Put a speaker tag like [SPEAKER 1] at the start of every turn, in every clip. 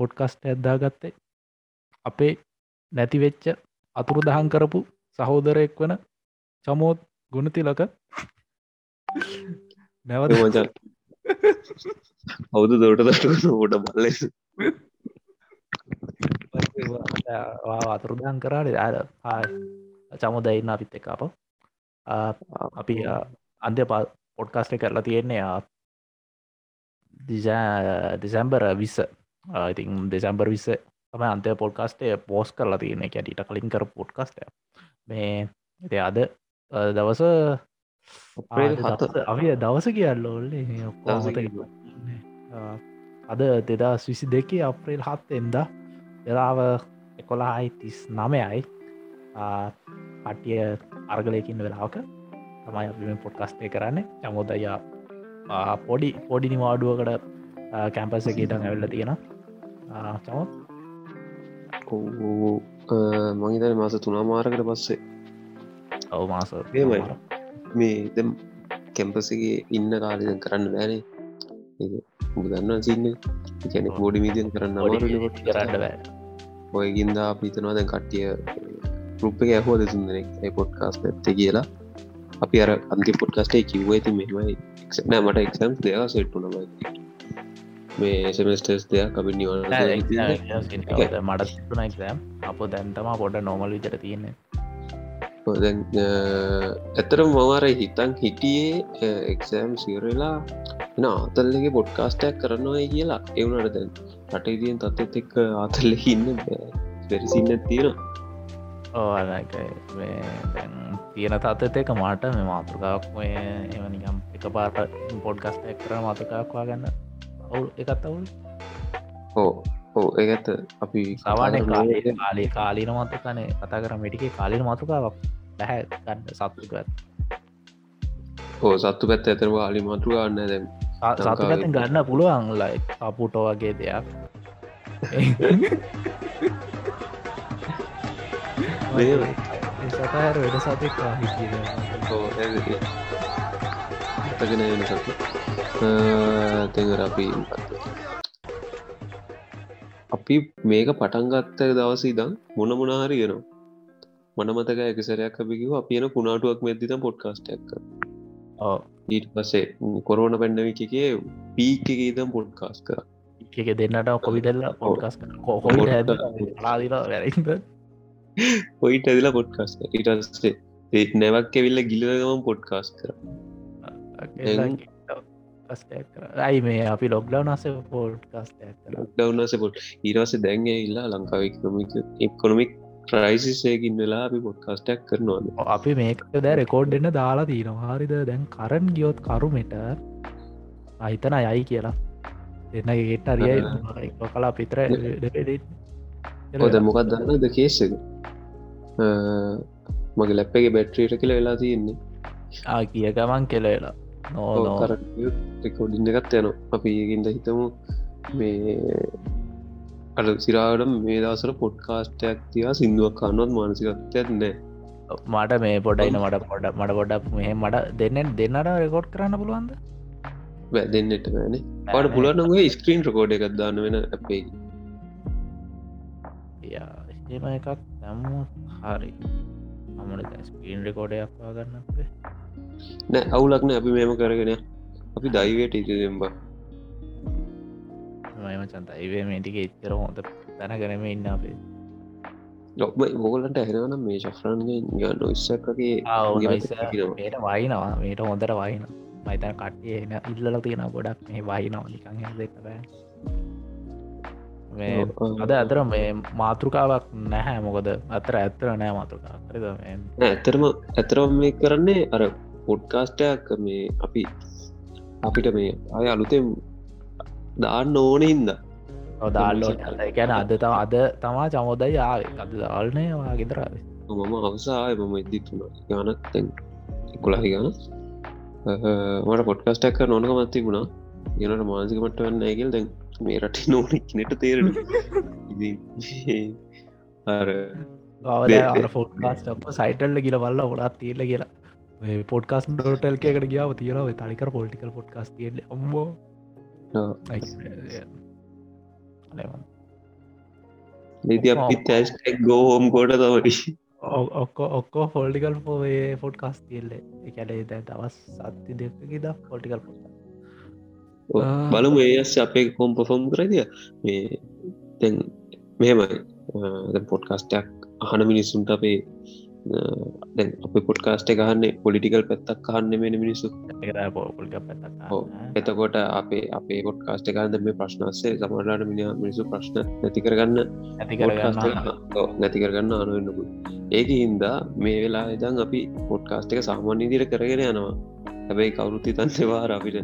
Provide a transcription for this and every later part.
[SPEAKER 1] Podcast ඇද්දා ගත්තේ අපේ නැතිවෙච්ච අතුරු දහන් කරපු සහෝදරයෙක් වන චමෝත් ගුණතිලක නැවත
[SPEAKER 2] මචන් අවුදු දොට දට ෝට බල්ලෙ
[SPEAKER 1] අතුරුදහන් කරාට අර චමුද ඉන්න අපිත් එක අප අපි අන්ත්‍ය පොඩ්කාස්ට කරලා තියෙන්නේ දෙසැම්බර විස්ස ඉතින් දෙසැම්බර් විස්ස තම අන්තය පොඩ්කාස්ටේ පෝස් කරලා තියෙන එක ඊට කලින් කර පොඩ්කස්ට මේ ඉති අද දවස. අපි දවස කියල්ලෝල්ලේ
[SPEAKER 2] දවස
[SPEAKER 1] අද දෙදා විසි දෙකේ අප්‍රේල් හත් එම්ද වෙලාව එකොලා තිස් නමයයි පටිය අර්ගලයකින්න වෙලාවක තමයි අපි පොඩ්කස්ටේ කරන්නේ. චමුදයා පොඩි පොඩි නිවාඩුවකට කැම්පස එකටන් ඇවෙල්ල තියෙන චමුත්
[SPEAKER 2] මහිතන මාස තුනා මාරකට පස්සේ
[SPEAKER 1] ඔව මාස
[SPEAKER 2] එහෙමයි. මේ දෙම් කැම්පසගේ ඉන්න කාලදන් කරන්න බෑනේ දන්න සින්න කැනෙ බෝඩි මීදියන් කරන්න අමාරුලට
[SPEAKER 1] කරන්න බෑ
[SPEAKER 2] ඔයගින්ද අපිතනවා දැන් කට්ටිය රුප්ප ඇහෝ දෙසුන්දනෙක් පොඩ්කාස් ඇත්ත කියලා අපි අර අන්ති පොඩ්කස්ටේ කිව්ව ඇති මෙමයි නෑ මට එක්සම් දෙක සෙට්ටුනමයි මේ සෙමස්ටර්ස් දෙයක් අපි නිවන
[SPEAKER 1] මට සිතුන එක්ම් අප දැන්තමා පොඩ නොමල් විචර තියෙන්නේ.
[SPEAKER 2] ඇතර මවාර හිතන් හිටියේ එක්සෑම් සිරලා එන ආතල්ලගේ පොඩ්කාස්ටයක් කරනවා කියලා. එවුනට දැන් රටේදියෙන් තත්ත් එක්ක ආතල්ල ඉන්න පෙරිසින්න තියෙන
[SPEAKER 1] ඕක තියෙන තත්ත එක මට මේ මාතෘකාවක් ඔය එමනිකම් එක පාට පොඩ්ගස්ටක් කර මාතකාක්වා ගන්න ඔවු එකත් අවුල්?
[SPEAKER 2] ඕ ඕ ඒගත අපි
[SPEAKER 1] සවාන. කාලේ කාලීන මතකනේ කතා කර මටිකේ කාලීන මතුකාවක් දැහැ ගන්න සත්තුකත්
[SPEAKER 2] ඕ සත්තු පැත් ඇතර වාලි මතුර ගන්න දැම්
[SPEAKER 1] සතුකත ගන්න පුළුවන් ලයි අපපුටෝ වගේ දෙයක්.
[SPEAKER 2] මේ-
[SPEAKER 1] සතහර වැඩ සතක් හිටිය.
[SPEAKER 2] තගෙන වෙන සතු තෙඟර අපි අපි මේක පටන්ගත්ත දවස ඉදම් මොන මොනාහරි ගෙනවා මන මතක එකසරයක් අපිකිව අපියන පුනාටුවක් මෙදදිත පොඩ්කාස්ටක් ඊට පස්සේ කොරෝන පැන්ඩමික එකේ පීක ඉදම් පොඩ්කාස් කර.
[SPEAKER 1] එක දෙන්නට කොවිදල්ල පොඩ්කස්
[SPEAKER 2] පොයිට ඇදිලා පොඩ්කාස් ඒත් නැවක් කෙවිල්ල ගිලගම පොඩ්කාස් කර
[SPEAKER 1] ඇයි මේ අපි ලොක්්ඩව් නස පෝඩ්කස්ට
[SPEAKER 2] ඩවනස පොට් ඊරස දැන්ග ඉල්ලා ලංකාව එක්නොමික එක්කොනොමික් ක්‍රයිසිසයකින් වෙලා අපි පොඩ්කාස්ටක් කරනවාද?
[SPEAKER 1] අපි මේක දැ රෙකෝඩ් එන්න දාලා තියනවා හරිද? දැන් කරන් ගියොත් කරුමට අහිතන යයි කියලා. දෙන්න ඒට අරියයි කලා පිතර
[SPEAKER 2] ඔද මොකක් දන්නද කේසක මගේ ලැප්පගේ බැට්‍රීට කියල වෙලා තියෙන්නේ.
[SPEAKER 1] කිය ගමන් කෙලේලා නෝ
[SPEAKER 2] කර රෙකෝඩින් එකත් යන අපි ඒකින්ද හිතමු මේ අඩ සිරාට මේ දසර පොඩ්කාස්ටයක් තියා සිින්දුවක් කන්නොත් මානසිකත්වයක් නෑ
[SPEAKER 1] මට මේ පොඩයින මට පොඩ මට පොඩක් මෙහ මට දෙන්න දෙන්නට රෙකෝඩ් කරන්න පුළුවන්ද
[SPEAKER 2] බෑ දෙන්නට ෑන පට පුලනගේ ස්ක්‍රීන් රකෝඩ් එකක් දාන්න වෙන අපේ
[SPEAKER 1] එම එකක් නැම්ම හරි අමට ස්පීන් රෙකෝඩයක් පාගන්න අපේ
[SPEAKER 2] නෑ අවුලක්න අපි මෙම කරගෙන. අපි දයිවයට ඉතිදෙම්බා
[SPEAKER 1] මම චන්ත ඒවේ මේටික එච්චර හොඳ තැනගනම ඉන්න අපේ.
[SPEAKER 2] ලොක්ම මෝගලන්ට ඇහෙනවන මේ ශෆ්‍රන්ගේ ගන්න ඉස්සක්ගේ
[SPEAKER 1] මේට වයිනවා මේට හොඳර වයින මයිතන කට්ටිය එන ඉල්ල තියෙන ගොඩක් මේ වයිනවා නිකං දෙක බෑ. මේ අද අතර මේ මාතෘකාවක් නැහැ. මොකද අතර ඇත්තර නෑ මාතෘකා
[SPEAKER 2] ඇතරම ඇතරම් මේ කරන්නේ අර පොඩ්කාස්ටයක් මේ අපි අපිට මේ අය අලුතෙන් දාන්න ඕන හින්ද.
[SPEAKER 1] දාල්ලෝ ගැන අද තම අද තමා චමෝදයි ආව. අද දාල්නය වා ගෙදරාවේ
[SPEAKER 2] මම අවසාය මම ඉදිත්තුන ගනත්තැන් එකුලාහි ගන. මට පොඩ්කස්ටක් නොනක මත්ති වුණා යනට මාසික මට වන්න ඇගල් දැන් මේ රට නොන නට තේරෙන අර
[SPEAKER 1] ගවල ෆෝට්කාස් ක් සයිටල්ල කියල බල්ල ගොඩත් තියල කියලා පොඩ්කාස් ඩෝටල් එකට ගියාව තියෙනව තනිකර පොලිටිකල් පොඩ්කාස් තියල ඔම්බෝ
[SPEAKER 2] නති අපි තැස්ටක් ගෝහෝම් කොට තමයි.
[SPEAKER 1] ඔක්කෝ ඔක්කෝ ෆොල්ටිකල් පෝේ ෆොඩ්කාස් තියල්ල එකැලේ දැ දවස් සත්ති දෙකකිද පොල්ටිකල් පො
[SPEAKER 2] බලමු ඒස් අපේ කොම් පොෆොම් කරදිය මේ තැන් මෙහෙමයි. පොඩ්කාස්ටක් අහන මිනිස්සුන්ට අපේ දැන් අප පොඩ්කාස්ට ගහන්නේ පොලිටිකල් පැත්තක් කහන්න මෙන මිනිස්සු. එතකොට අපේ අපේ පොඩ්කාස්ට ගන්න මේ ප්‍රශ්නස්සේ සමරලාට මිනි මිනිසු ප්‍රශ්න නැතිකරගන්න නැතිකරගන්න අනුවන්නපු ඒක හින්දා මේ වෙලා ඉදන් අපි පොඩ්කාස්ට එක සාමාන්‍ය දිර කරගෙන යනවා. හැබැයි කවුරුත්ති තන්සේවාර අපිට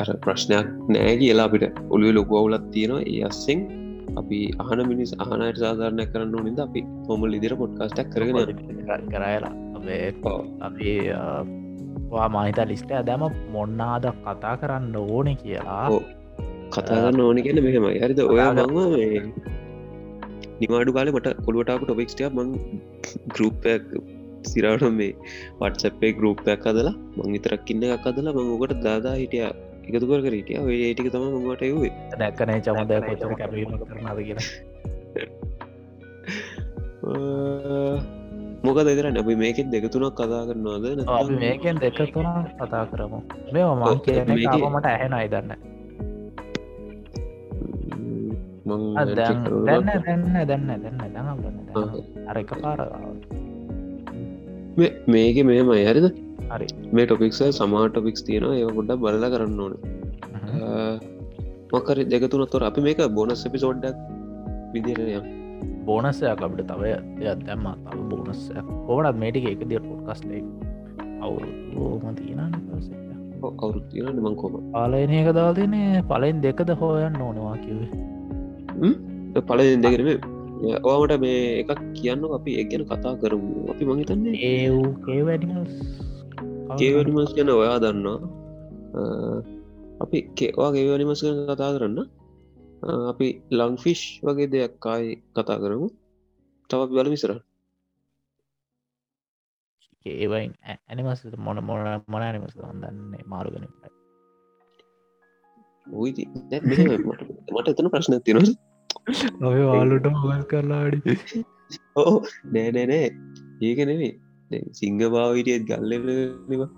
[SPEAKER 2] අර ප්‍රශ්නයක් නෑ කියලා අපිට ඔළුව ලොකු අවුලත් තියෙනවා. ඒ අස්සෙන් අපි අහන මිනිස් අහනයට සාධාරණය කරන්න නිද අපි හොමල් ඉදිර පොඩ්කාස්ටක් කරගෙන
[SPEAKER 1] කරයලා අපේ මහිත ලිස්ට ඇදම මොන්නාද කතා කරන්න ඕන කියලා.
[SPEAKER 2] කතා කරන්න ඕන කියන මෙහෙම හරිද? ඔයා මංව නිවාඩු කාල මට කොළුවටාපු ටොපික්ස්ටිය මං ගරුප්පයක් සිරාට මේ වටසපේ ගරුප්පයක් අදලා මං විතරක් ඉන්න එකක් අදලා මංගකට දාදා හිටිය එකතු කර කරටිය ඔය ඒටික තම මට යවේ
[SPEAKER 1] දැක්කනෑ චමද කොචර කැපීම කරනාද කියලා.
[SPEAKER 2] මොක දෙකර නැබි මේකෙන් දෙකතුනක් කතා කරනවාද?
[SPEAKER 1] මේකෙන් දෙක තුන කතා කරමු. මේ මං කියන මට ඇහෙන අයිදන්න දැන්න. දැන්න දැන්න දැන්න දැන්න අරක පාර
[SPEAKER 2] මේක මේම අයරිද
[SPEAKER 1] හරි.
[SPEAKER 2] මේ ටොපික්ස සමා ටොපික්ස් තියෙනවා ඒ ගොඩ බලල කරන්න ඕන. මොකර දෙකතුනත්තොර අපි මේක බොනස් එපිසෝඩ්ඩක් විදිරයම්
[SPEAKER 1] බෝනස්සයක් අපිට තව දෙයක් දැම්ම. තව බෝනස්සයක් ඕනත් මේටික එක දිර පොඩ්කස්ලේ අවුරුම තියෙන
[SPEAKER 2] කවුරු තියෙන මංකෝම
[SPEAKER 1] පාලයන එක දාදනේ පලෙන් දෙකද හෝයන්න ඕනවා කිවේ
[SPEAKER 2] පලෙන් දෙකරම ඕමට මේ එකක් කියන්න අපි එක්ගැන කතා කරමු. අපි මහිතන්නේ
[SPEAKER 1] ඒ වූ කේවැඩිමස්
[SPEAKER 2] ගැන ඔයා දන්නවා. අපි කෙවා ගේවැනිමස් ගැන කතා කරන්න. අපි ලංෆිෂ් වගේ දෙයක් කායි කතා කරමු. තව බල විසර
[SPEAKER 1] ඒවයින් ඇනිමස් මොන මොන මොන ඇනිමස් දන්නේ මාරුගෙන
[SPEAKER 2] මට එතන ප්‍රශ්න තින
[SPEAKER 1] ඔය වාලුට මොගල් කරලාඩි
[SPEAKER 2] ඕ නෑනෑනෑ ඒක නෙවේ සිංහ භාවිටියත් ගල්ලවා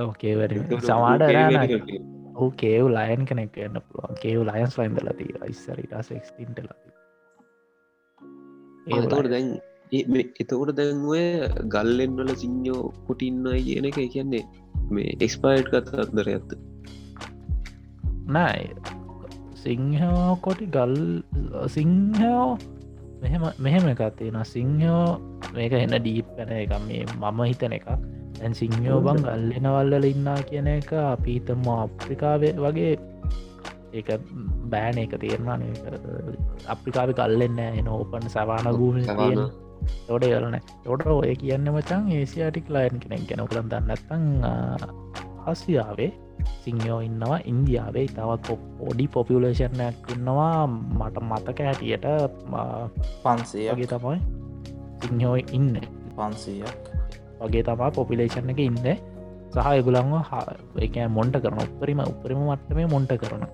[SPEAKER 1] ඕකේවැ සමාඩ ඔහු කේව් ලයන් කෙනෙක් එන්න පුළුවන්. කේව් ලයන්ස් ලයින්දල තිය ඉස්සරිටස් එක්ටින්ට ලති
[SPEAKER 2] ඒතවට දැන් එතකොට දැන්ුව ගල්ලෙන් වල සිංහෝ කුටින්නයි කියන එක කියන්නේ මේ එක්ස්පයිට් කත අත්දර ඇත්ත
[SPEAKER 1] නෑ. සිංහෝ කොටි ගල් සිංහෝ මෙහෙම මෙහෙම එකක් තියෙන සිංහෝ මේක එන්න ඩීප් පැන එක මේ මම හිතන එකක්. ඇන් සිංහෝ බං ගල්ලෙනවල්ලල ඉන්නා කියන එක අපිතම අප්‍රිකාවේ වගේ ඒ බෑන එක තේරවාන අප්‍රිකාව කල්ලෙන්න එන ඕපන් සවාන භූමි තියෙන. තොඩ යලන තොට ඔය කියන්න මචන් ඒසියාටික් ලයින් කෙනෙක් ගැන. කළන් දන්නත්තං හසියාවේ සිංහෝ ඉන්නවා ඉන්දියාවේ තවත් පොඩි පොපියලේෂණයක් ඉන්නවා. මට මතක හැටියට
[SPEAKER 3] පන්සේගේ
[SPEAKER 1] වගේ තමයි සිංහෝ ඉන්න.
[SPEAKER 3] පන්සීයක්.
[SPEAKER 1] වගේ තමා පොපිලේෂන් එක ඉන්න. සහ එගුලන්ව එක මොන්ට කරන උපරිම උපරිම මට්ටමේ මොන්ට කරන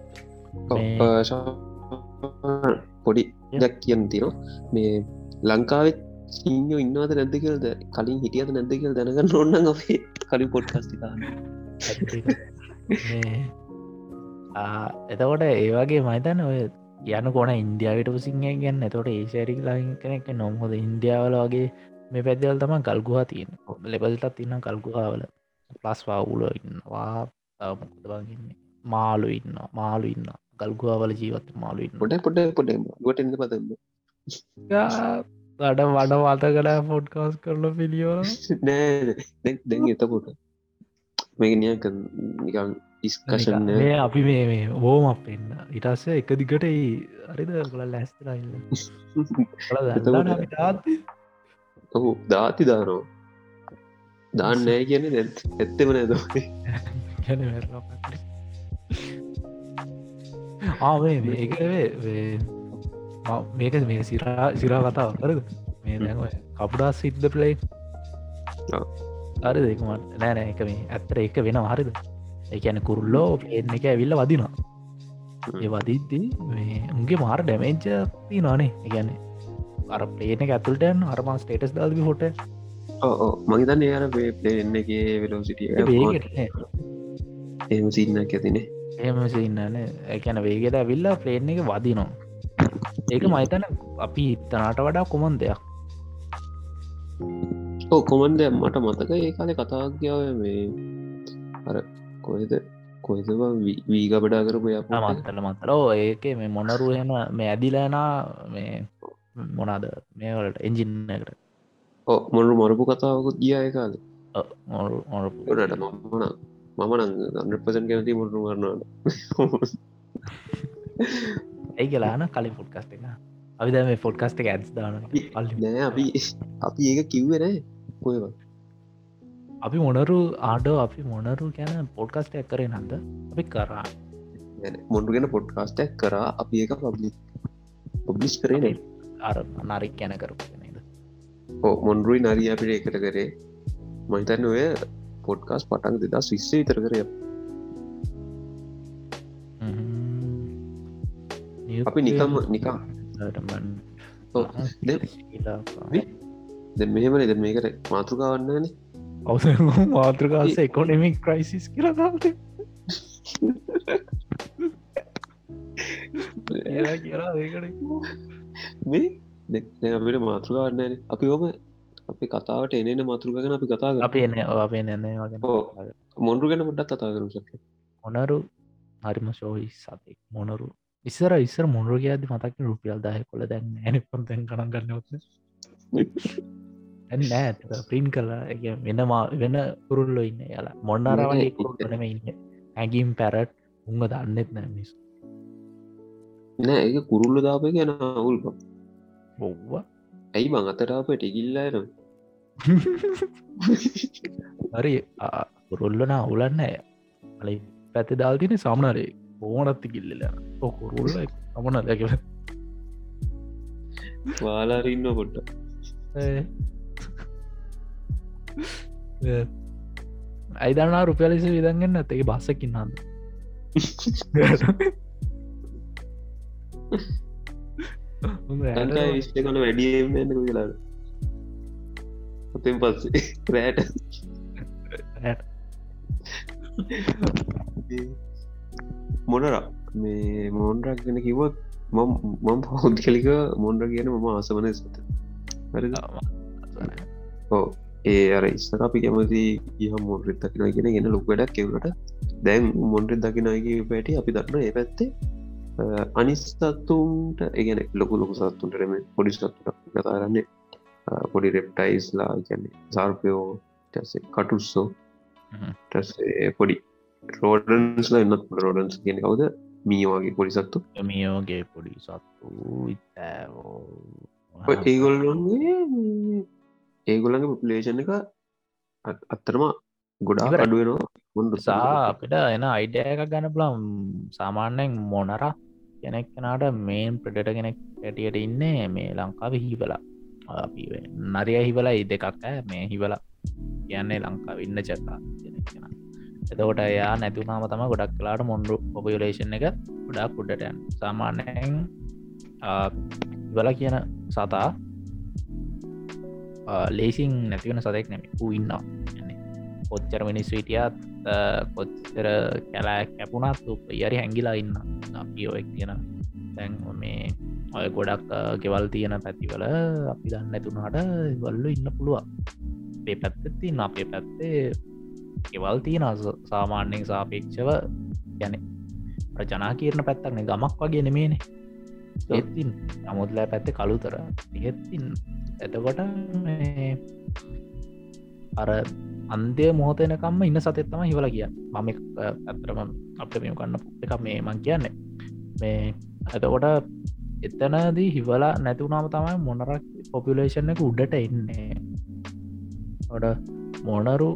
[SPEAKER 2] පොඩි දැක් කියන්න තිනවා මේ ලංකාවෙත් සිංහෝ ඉන්නවද නැද්ද කියල්ද? කලින් හිටියද නැද්ද කියල් දැනගන්න ඔන්න අපේ කලින් පොඩ්කස්තිකාන්න
[SPEAKER 1] එතකොට ඒවගේ මයිතන්න ඔය යන කොන ඉන්දියාවට සිංහ ගැන්න එතොට ඒශරික් ලයින් කෙනෙක් නොම්හොද ඉන්දියාවල වගේ මේ පැදවල් තම කල්ගුහා තියෙන ලෙබල්ටත් තින්න කල්ගුහාවල ප්ලස් වාවුල ඉන්නවා. මොකදබගන්න මාලු ඉන්න? මාලු ඉන්න ගල්ගුවවල ජීවත් මාලු ඉන්න
[SPEAKER 2] පොට පොට පොට ගොට පතන්න
[SPEAKER 1] ගඩ වඩ වත කලා පොඩ්කාස් කරල පිළියෝ
[SPEAKER 2] නෑ දැන් එතකොට මේගනියක නිකන් ඉස්කශන්න
[SPEAKER 1] අපි මේ මේ ඕම අපෙන්න්න ඉටස්ස එක දිගට අරිද කළ ලැස්තරයින්න
[SPEAKER 2] ඔහු දාති දානෝ දාන්නෑ කියන ඇත්තෙම නෑද
[SPEAKER 1] ආේ මේකවේ මේක මේ සිරා සිරා කතාව කරද? මේ ඔය කපුඩා සිද්ධ පලේ. අර දෙකමට නෑනෑ එක මේ ඇත්තර එක වෙන හරිද? එකන කුරුල්ලෝ පලේන් එක ඇවිල්ල වදිනවා. ඒ වදිද්දී මේ උන්ගේ මාර ඩැමේජ්ති නොනේ එකන අර පලේන ඇතුළටන් අරමා ස්ටේටස් දල්වි හොට
[SPEAKER 2] ඕ මහිතන්න එයාර පේ පලේන්න එක වෙලෝසිටිය එම සින්න ඇතිනේ
[SPEAKER 1] එහම සින්නන එකැන වේගෙට ඇවිල්ලා පලේන් එක වදිනවා. ඒක මහිතන අපි ඉත්තනාට වඩා කොමන් දෙයක්
[SPEAKER 2] ඕ කොමන්ද මට මතක ඒ කාලෙ කතාග්‍යාව මේ අර කොහෙද කොහෙද වීග බඩා කරපු ය
[SPEAKER 1] මත්තල මතරෝ ඒක මේ මොනරුවහෙම මේ ඇදිලනා මේ මොනාද මේවලට එන්ජින්නකට
[SPEAKER 2] ඕ මොනු මරපු කතාවකුත් ගිය කාල
[SPEAKER 1] මොරු
[SPEAKER 2] ට මමන මමන අන්පසන් කැනති මුරු වරන්නට
[SPEAKER 1] ඇයි කියලාන කලින් ෆොඩ්කස්ට එක අපි දැ මේ ෆොඩ්කස්ට එක ඇස් දාන
[SPEAKER 2] අපි අපි ඒක කිව්වෙන කොයව
[SPEAKER 1] අපි මොනරු ආඩෝ අපි මොනරු ගැන පොඩ්කස්ට එක් කරේ නන්ද අපි කරා.
[SPEAKER 2] මොන්ඩුගෙන පොඩ්කාස්ටක් කරා අපි ඒක පබ්ලි පොබ්ලිස් කරේ
[SPEAKER 1] අර නරික් ගැන කරපු නේද?
[SPEAKER 2] ඕ මොන්ඩරුයි නරිය අපිට එකට කරේ. මහිතන්න ඔය පොඩ්කාස් පටන් දෙදස් විස්සේ විතර කරය අපි. නිකම්. ඔව්. ද මෙහෙමන. ද මේකට මාතෘකාවන්නන
[SPEAKER 1] අවස මාතෘකාස එකොනෙමික් ක්‍රයිසිස් ඒකට
[SPEAKER 2] මේ අපිට මාතෘකාවන්නන අපි ඕම අපි කතාවට එනන මාතෘකගෙන අපි කතා
[SPEAKER 1] අපි එන අපේ
[SPEAKER 2] ඕ. මොන්ඩු ගැන පොඩ්ඩත් කතා කරු ශක
[SPEAKER 1] මොනරු? හරිම ශෝහි සතෙක්. මොනරු? ඉස්සර ඉස්සර මොනරු කියද මතක රුපියල් දාය කොල දැන් ඇන පොතැන් කන ගන්නවත්න නෑ ප්‍රීන් කලා වෙනවා වෙන පුරුල්ලො ඉන්න. යාලා මොන්නරවලේ කුරුටනම ඉන්න. ඇගිම් පැරට් උංග දන්නෙත් නෑ මිස්
[SPEAKER 2] නෑ ඒ කුරුල්ල දාප ගැන අවුල්
[SPEAKER 1] බොව්ව.
[SPEAKER 2] ඇයි මං අතරාප ටිකිල්ලායන
[SPEAKER 1] හරි පුරුල්ලන අවුලන්න ඇය අලි පැති දාල්තින සාමනරේ. බෝනත්ති කිල්ලල කුරුල්ල අමන දැකව
[SPEAKER 2] වාලාරඉන්න පොට්ට
[SPEAKER 1] ඇයිදන්නා රුපියලිස විදගන්න ඇතේ බස්සකින් හන්ද
[SPEAKER 2] ලංකා විශ්ට කන වැඩියමන්න කියලාට පොතෙන් පස්සේ රෑට මොනර මේ මොන්රක් ගෙන කිවත් මම පෞද්ගලික මොන්ඩ කියන මම ආසවන සත හරි ඕ ඒ අර ඉස්සර අපි කැමති ගහ මොන්රෙත් දකින ගෙන ගෙන ලොක් වැඩක් කෙවලට දැන් මොන්රෙත් දකිනගේ පැටි අපි දන්න ඒ පැත්තේ අනිස්තත්තුන්ට ඒගැන ලොකු ලොකු සත්තුන්ටරම පොඩි සත්තුට කතාරන්නේ පොඩි රෙප්ටයිස්ලා ගැන්නේ සාර්පයෝ ටසේ කටුස්සෝ ටසේ පොඩි රෝඩන්ස්ලා එන්නත් රෝඩන්ස් කියෙන කවද? මීවාගේ පොඩි සත්තු.
[SPEAKER 1] මියෝගේ පොඩි සත්තු. ඉතෑෝ
[SPEAKER 2] ඒගොල්ලොන්ගේ ඒගොල්ලගේ පොපලේෂන් එක අත්තරම ගොඩා. අඩුවෙනවා මොන්ඩ
[SPEAKER 1] සා අපිට එන අයිඩය එකක් ගන්න පුලම් සාමාන්‍යයෙන් මොනර කෙනෙක් කෙනට මේන් ප්‍රඩට කෙනෙක් ඇටියට ඉන්නේ මේ ලංකාව හිබලා අපි නරිය හිවලා ඉ දෙකක් මේ හිවලා කියන්නේ ලංකාව ඉන්න කෙනෙක් කෙන. එතකොට එයා නැතිවනාම තම ගොඩක් කලාට මොන්ඩු පොපියලේෂන් එක ගොඩක් උඩටයන් සාමාන්‍යයෙන් ඉවල කියන සතා Uh, ලේසින් නැතිවෙන සතෙක් නැම වූ ඉන්නවා. කොච්චර මිනිස්වීටියත් කොච්චර කැලා කැපුණත් යරි හැංගිලා ඉන්න අපි ඔයක් තියෙන තැන් මේ ඔය ගොඩක් ගෙවල් තියෙන පැතිවල අපි දන්න ඇතුනට වල්ලු ඉන්න පුළුවන්. අපේ පැත්තතින් අපේ පැත්තේ ගෙවල් තියෙන සාමාන්‍යයෙන් සාපේක්ෂව ගැන ජනා කියරන පැත්තක්න ගමක් වගේ නෙමේනේ ඒත්තින් අමුදලා පැත්ත කළුතර. එහෙත්තින් එතකොට මේ අර අන්දය මෝතයනකම්ම ඉන්න සතෙත්තම හිවල කිය මම ඇතරම අපට මෙම කන්න එක මේ මං කියන්නේ. මේ ඇතකොට එතනදී හිවලා නැතිවුණාම තමයි මොනරක් පොපිලේෂන් එක උඩට එන්නේ. ොඩ මොනරු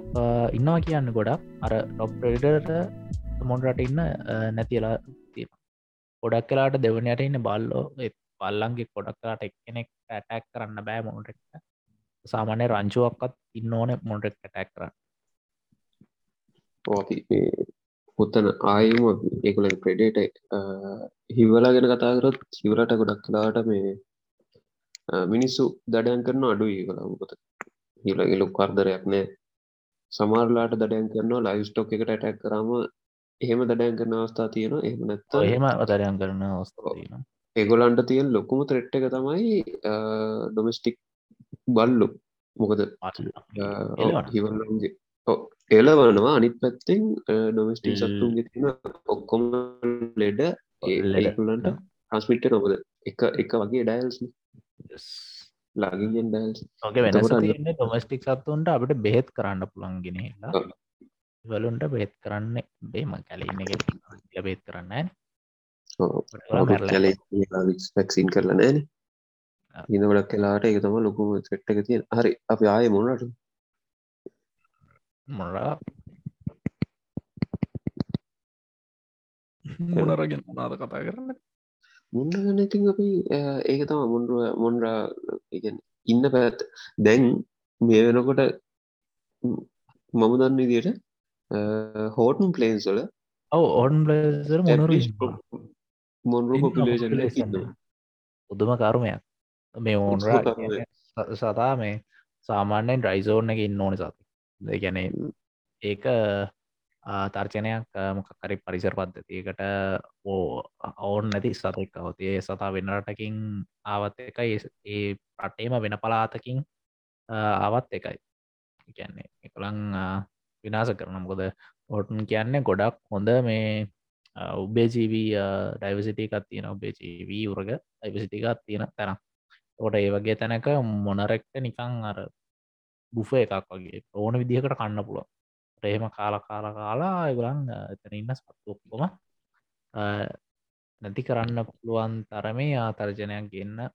[SPEAKER 1] ඉන්නවා කියන්න ගොඩක්. අර ටොප්රඩට මොන්රට ඉන්න නැතිලා තියෙන ගොඩක් කලාට දෙවනයට ඉන්න බල්ලෝ. බල්ලන්ගේ කොඩක්කාට එක්කෙනෙක් ඇටැක් කරන්න බෑ මොනටෙක්ට සාමාන්‍ය රංචුවක්කත් ඉන්න ඕන මොටෙක් ඇටැක් කරන්න.
[SPEAKER 2] අපි පුත්තන ආයම ඒකුල ප්‍රඩේට හිවලා ගැන කතාකරත් හිවරට ගොඩක් කලාට මේ මිනිස්සු දඩයන් කරන අඩු ඒකලාමකොත හිල එලුක් කරදරයක් නෑ. සමාරලාට දඩයන් කරනවා ලයිස්ටෝක් එකට ඇටැක් කරම එහෙම දඩයන් කරන අවස්ථා තියෙන එහෙම නැත්ත
[SPEAKER 1] එහෙම අතරයන් කරන අවස්ථාන
[SPEAKER 2] ඒගොලන්ට තියෙන ලොකුම ත්‍රෙට්ට එක තමයි ඩොමස්ටික් බල්ලු. මොකද හිවල්ලන්ගේ එලවනවා. අනිත් පැත්තෙන් ඩොමස්ටික් සත්තුන්ගේ තින ඔක්කොම ලෙඩ ලෙඩලන්ට ට්‍රන්ස්මිට නොකද එක එක වගේ ඩයිල්ස් ලගින් ඩයිල්ස්
[SPEAKER 1] තියන්නේ ඩොමස්ටික් සත්තුන්ට අපට බෙහෙත් කරන්න පුළන්ගෙනලා වලුන්ට බෙත් කරන්න බේම කැලඉන්න එක බේත් කරන්න
[SPEAKER 2] පැක්සින් කරලා නෑන. ඉඳ ගොඩක් කලාට එක තම ලොකුම සෙට්ට එක තිය හරි අපි ආය මොනට
[SPEAKER 1] මොරා මොනරගෙන මොනාද කතා කරන්න?
[SPEAKER 2] මුන්න ඉතින් අපි ඒක තම මුන්රුව මොන්රා ඉන්න පැත් දැන් මේ වෙනකොට මම දන්න විදියට හෝටන් පලේන්ස් වල
[SPEAKER 1] ඔව ලසර මොනර
[SPEAKER 2] මොන්රු පොපිලේෂන්
[SPEAKER 1] උදුම කරුමයක්. මේ ඕන්රා සතා මේ සාමාන්‍යෙන් ඩ්‍රයිසෝර්න එක ඉන්න ඕන සති. ගැන ඒක තර්චනයක් මොකකරි පරිසර පද්ධතියකට ඕ ඔවුන් නැති සතෙක් අවතිය සතා වෙන්නටකින් ආවත් එකයි. ඒ රටේම වෙන පලාතකින් ආවත් එකයි. කියන්නේ එකළං විනාස කරන මොකද ඔටන් කියන්නේ ගොඩක් හොඳ මේ උබේජීවී ඩයිවසිටිකත් තියෙන ඔබේජීවී උරග ඩයිවසිටිකත් තියෙන තැන ෝට ඒ වගේ තැනක මොනරෙක්ට නිකං අර බුෆ එකක් වගේ ඕන විදිහකට කන්න පුළුව ප්‍රේම කාල කාල කාලා එගලන් එතන ඉන්න සත්තුක්කොම නැති කරන්න පුළුවන් තරමේ ආතර්ජනයක් ගන්න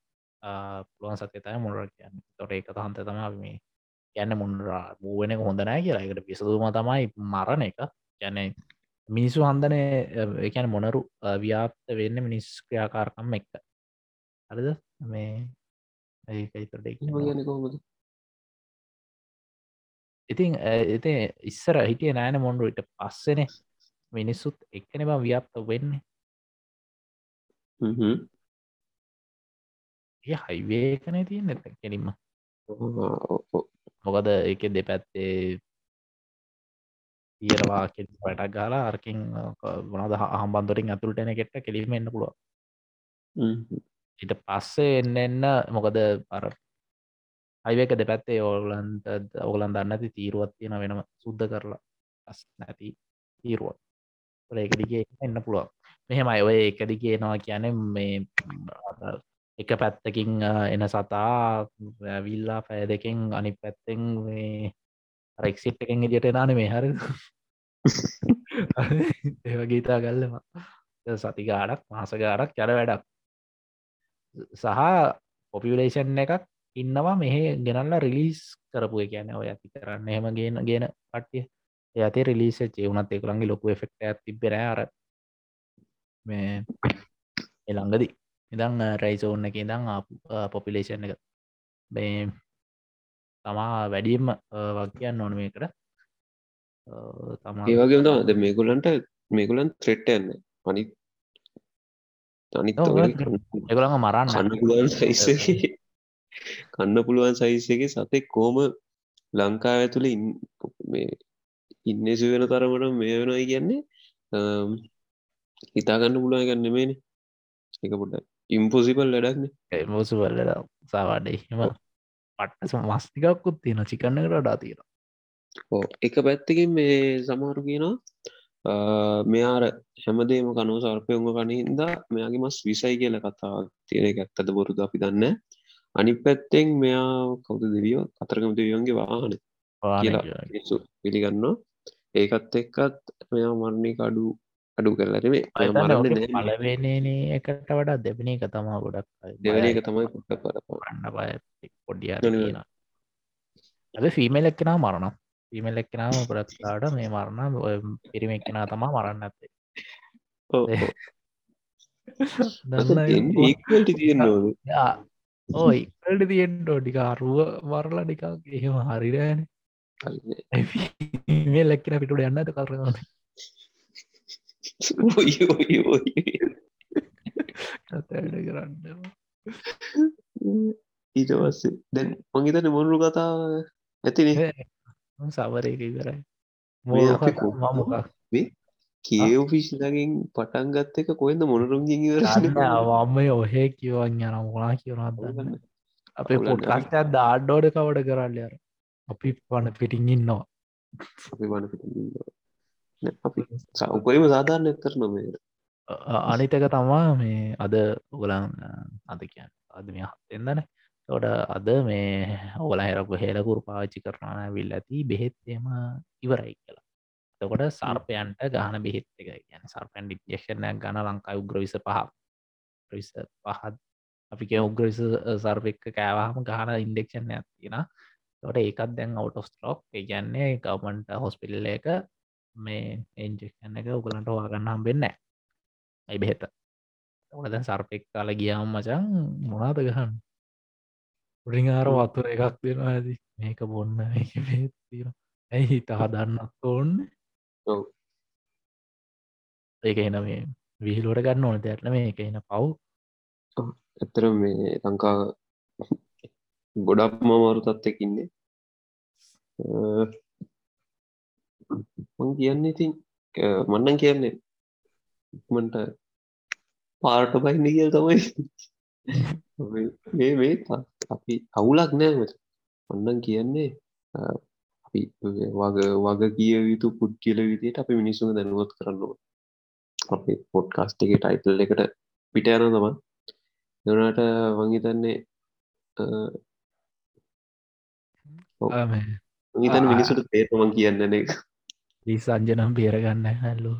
[SPEAKER 1] පුළුවන් සත්‍යතය මොනර කියන්න. තොට එක හන්ත තම මේ ගැන්න මුන්රා බූුවෙන හොඳනෑ කියලා. එකට පිසදුම තමයි මරණ එක. ගැන මිනිස්සු හන්දනය එකැන මොනරු ව්‍යාප්ත වෙන්න මිනිස් ක්‍රියාකාරකම් එක්ක. හරිද? මේ ඒතට ඉතින් එති ඉස්සර හිටිය නෑන මොන්ඩුවට පස්සෙන මිනිස්සුත් එක්කන බ ව්‍යාප්ත වෙන්නේ. ඒ හයිවේකන තියෙන් නැත කෙලින්ම. මොකද එක දෙපැත්තේ තියරවා පැටක් ගාලා අරකින් වනද හම්බන්දරින් ඇතුළටන කෙට්ට කෙලිම එන්න පුළුව ඉට පස්සේ එන්න එන්න මොකද අර අයිවක දෙපැත්තේ ඕලන්ට ඔගලන් දන්නති තීරුවත් තියෙන වෙනම සුද්ධ කරලා. අස් නැති තීරුවත් ඒක දිගේ එන්න පුළුවන්. මෙහෙම අයඔය එක දිගේනවා කියන මේ එක පැත්තකින් එන සතා විල්ලා පෑ දෙකින් අනි පැත්තෙන් රෙක්සිට් එකෙන් ඉදිට නාන මේ හර. ඒවගීතා ගල්ලම. සතිගාඩක් මාසගාඩක් කැර වැඩක්. සහ පොපියලේෂන් එකක් ඉන්නවා මෙහ ගෙනල්ලා රිලිස් කරපු කියන ඔය ඇති කරන්න. එහෙම ගෙන ගෙන කට්ටිය. ඇති රිලිස චේවුනත් එකළන්ගේ ලොකු එෆෙක්ට ඇත් තිබෙන අර මේ එළංගදී ඉදං රයිසෝන්න එක ඉදං පොපිලේෂන් එක. මේ තමා වැඩියම් වක්‍යයන්න ඕන මේකට.
[SPEAKER 2] තමා ඒවගේ ද මේගුලන්ට මේගුලන් ත්‍රෙට්ටයන්න අනි අනිත්
[SPEAKER 1] එගලඟ මරන්න.
[SPEAKER 2] කන්න පුළුවන් සයිස කන්න පුළුවන් සයිස්සගේ සතෙක් කෝම ලංකා ඇතුළ මේ ඉන්නසු වෙන තරමට මේ වෙනයි කියන්නේ හිතාගන්න පුළුවන් ගන්න මේන එක පොඩ්ඩ ඉම්පොසිබල් ලඩක්න
[SPEAKER 1] මෝසු වල්ලද සාවාඩේ පට්ට මස්තිකක්කුත් තියෙන චිකන්නකට ඩා තියෙන
[SPEAKER 2] ඕ එක පැත්තකින් මේ සමහරු කියනවා මෙයාර හැමදේම කනෝ සර්පයංග කනහින්ද මෙයාගේ මස් විසයි කියල කතා තියෙන ඇත්තද බොරුද අපි දන්න අනි පැත්තෙන් මෙයා කවුද දෙවියෝ? අතරකම දෙවියන්ගේ වාහන. කියලා පිළිගන්නවා. ඒකත් එක්කත් මෙයා මරණය අඩු අඩු කරලරේ
[SPEAKER 1] පලවෙනේ එකට වඩා දෙපන එක තමා ගොඩක්
[SPEAKER 2] දෙවන එක තමයි පොට පර
[SPEAKER 1] පන්න බය පොඩ්ඩිය ඇද ෆීමල් එක්කෙනා මරණ ෆීමල් එක්කෙනාව ප්‍රත්ලාට මේ මරණ පිරිම එක්කෙනා තමා මරන්න ඇත්තේ
[SPEAKER 2] ඒකට තියෙන් ඕද
[SPEAKER 1] ඕ ඉකට තියෙන්ටෝ ටික අරුව වරලා ටිකක් එහෙම හරිරෑන ලැක්කෙන පිටුට යන්න ඇත කතඩ කරන්න
[SPEAKER 2] ඊට පස්සේ. දැන් මංගේතන මොනරු කතාව ඇතිනේ?
[SPEAKER 1] සවරයක කරයි
[SPEAKER 2] මේ අපි
[SPEAKER 1] මොකක්?
[SPEAKER 2] කියව් ෆිෂ්ලකින් පටන් ගත්ත එක කොයිද මොනරුන්ගින්
[SPEAKER 1] අවම ඔහේ කිවන් යන මොනා කියවනත්දන්න අපේ පොට්ලස්ටත් දාඩ්ඩෝඩ කවඩ කරන්න අර. අපි පන පිටිං ඉන්නවා.
[SPEAKER 2] අපි වන අපි උපරිම සාධාරණ එත්තර නොමේ
[SPEAKER 1] අනිතක තමා මේ අද උගලන් අද කියන්න අද මේ හත්තෙන්දන තොට අද මේ ඔවල හැරපු හෙලකුරු පාච්චි කරන විල් ඇති බෙහෙත් එම ඉවරයි කියලා. තකොට සර්පයන්ට ගාන බෙහෙත් එක ගැන සර්පන් ඩික්ෂණයක් ගන ලංකායි උග්‍රවිස පහ. ප්‍රවිස පහත් අපි උග්‍රවිස සර්පෙක්ක කෑවාහම ගාන ඉන්ඩෙක්ෂන් ඇතින තොට ඒකත් දැන් අවට් ස්ට්‍රෝක් ගැන්නේ ගවමන්ට හොස්පිල්ල එක මේ එන්ජෙක්ෂන් එක උගලන්ට වාගන්න හම්බෙන්න ඇයි බෙහෙත? ඕන දැන් සර්පෙක් කාල ගියාම් මචන් මොනාද ගහන්න? රිංආර වතුර එකක් දෙෙනවා ඇති. මේක බොන්න තියෙන ඇයි හිත හදන්නත් ඕන්න ඒක එන මේ විහිලුවට ගන්න ඕන දැත්න මේ එක එන පව්.
[SPEAKER 2] ඇතර මේ ලංකා ගොඩක් මමාරු තත්වකින්නේ මං කියන්නේ ඉතින් මන්නන් කියන්නේ ඉක්මට පාරට බයින්න කියල් තමයි. මේ මේ අපි අවුලක් නෑ ඔන්නන් කියන්නේ අපි වග වග කිය යුතු පුද් කියල විදියට අපි මිනිස්සුම දැනුවත් කරන්නවා අපි පොඩ්කාස්ට එක ටයිටල් එකට පිට යන තම දනට වංහිතන්නේ හිතන මිනිසුට තේරමන් කියන්න එක
[SPEAKER 1] ලි සංජනම් බේරගන්න හැල්ලු.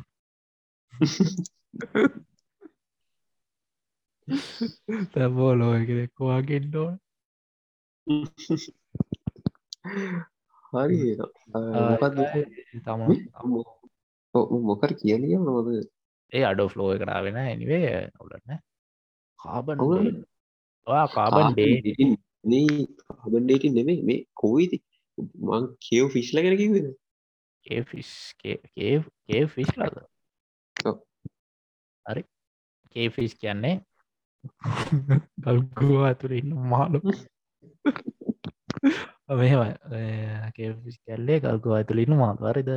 [SPEAKER 1] තැබෝ ලෝයකෙක්වාගෙන්ඩෝ
[SPEAKER 2] හරි. තම මොකර කියලිය නොද
[SPEAKER 1] ඒ අඩෝ ෆ්ලෝ කරාවෙන ඇනිවේ ඔලන්න කාබන් කාබන් ඩේ
[SPEAKER 2] කාබන්ඩේට නෙමේ මේ කෝයිති මං කියව ෆිස්්ල කර කිවෙන
[SPEAKER 1] ඒ ෆිස් ඒ ෆිස් ලද හරි. කේ ෆිස් කියන්නේ ගල්ගුව ඇතුළ ඉන්න මාලු මෙම කේෆිස් කැල්ලේ ගල්ගුව ඇතුළ ඉන්න මාත්වරද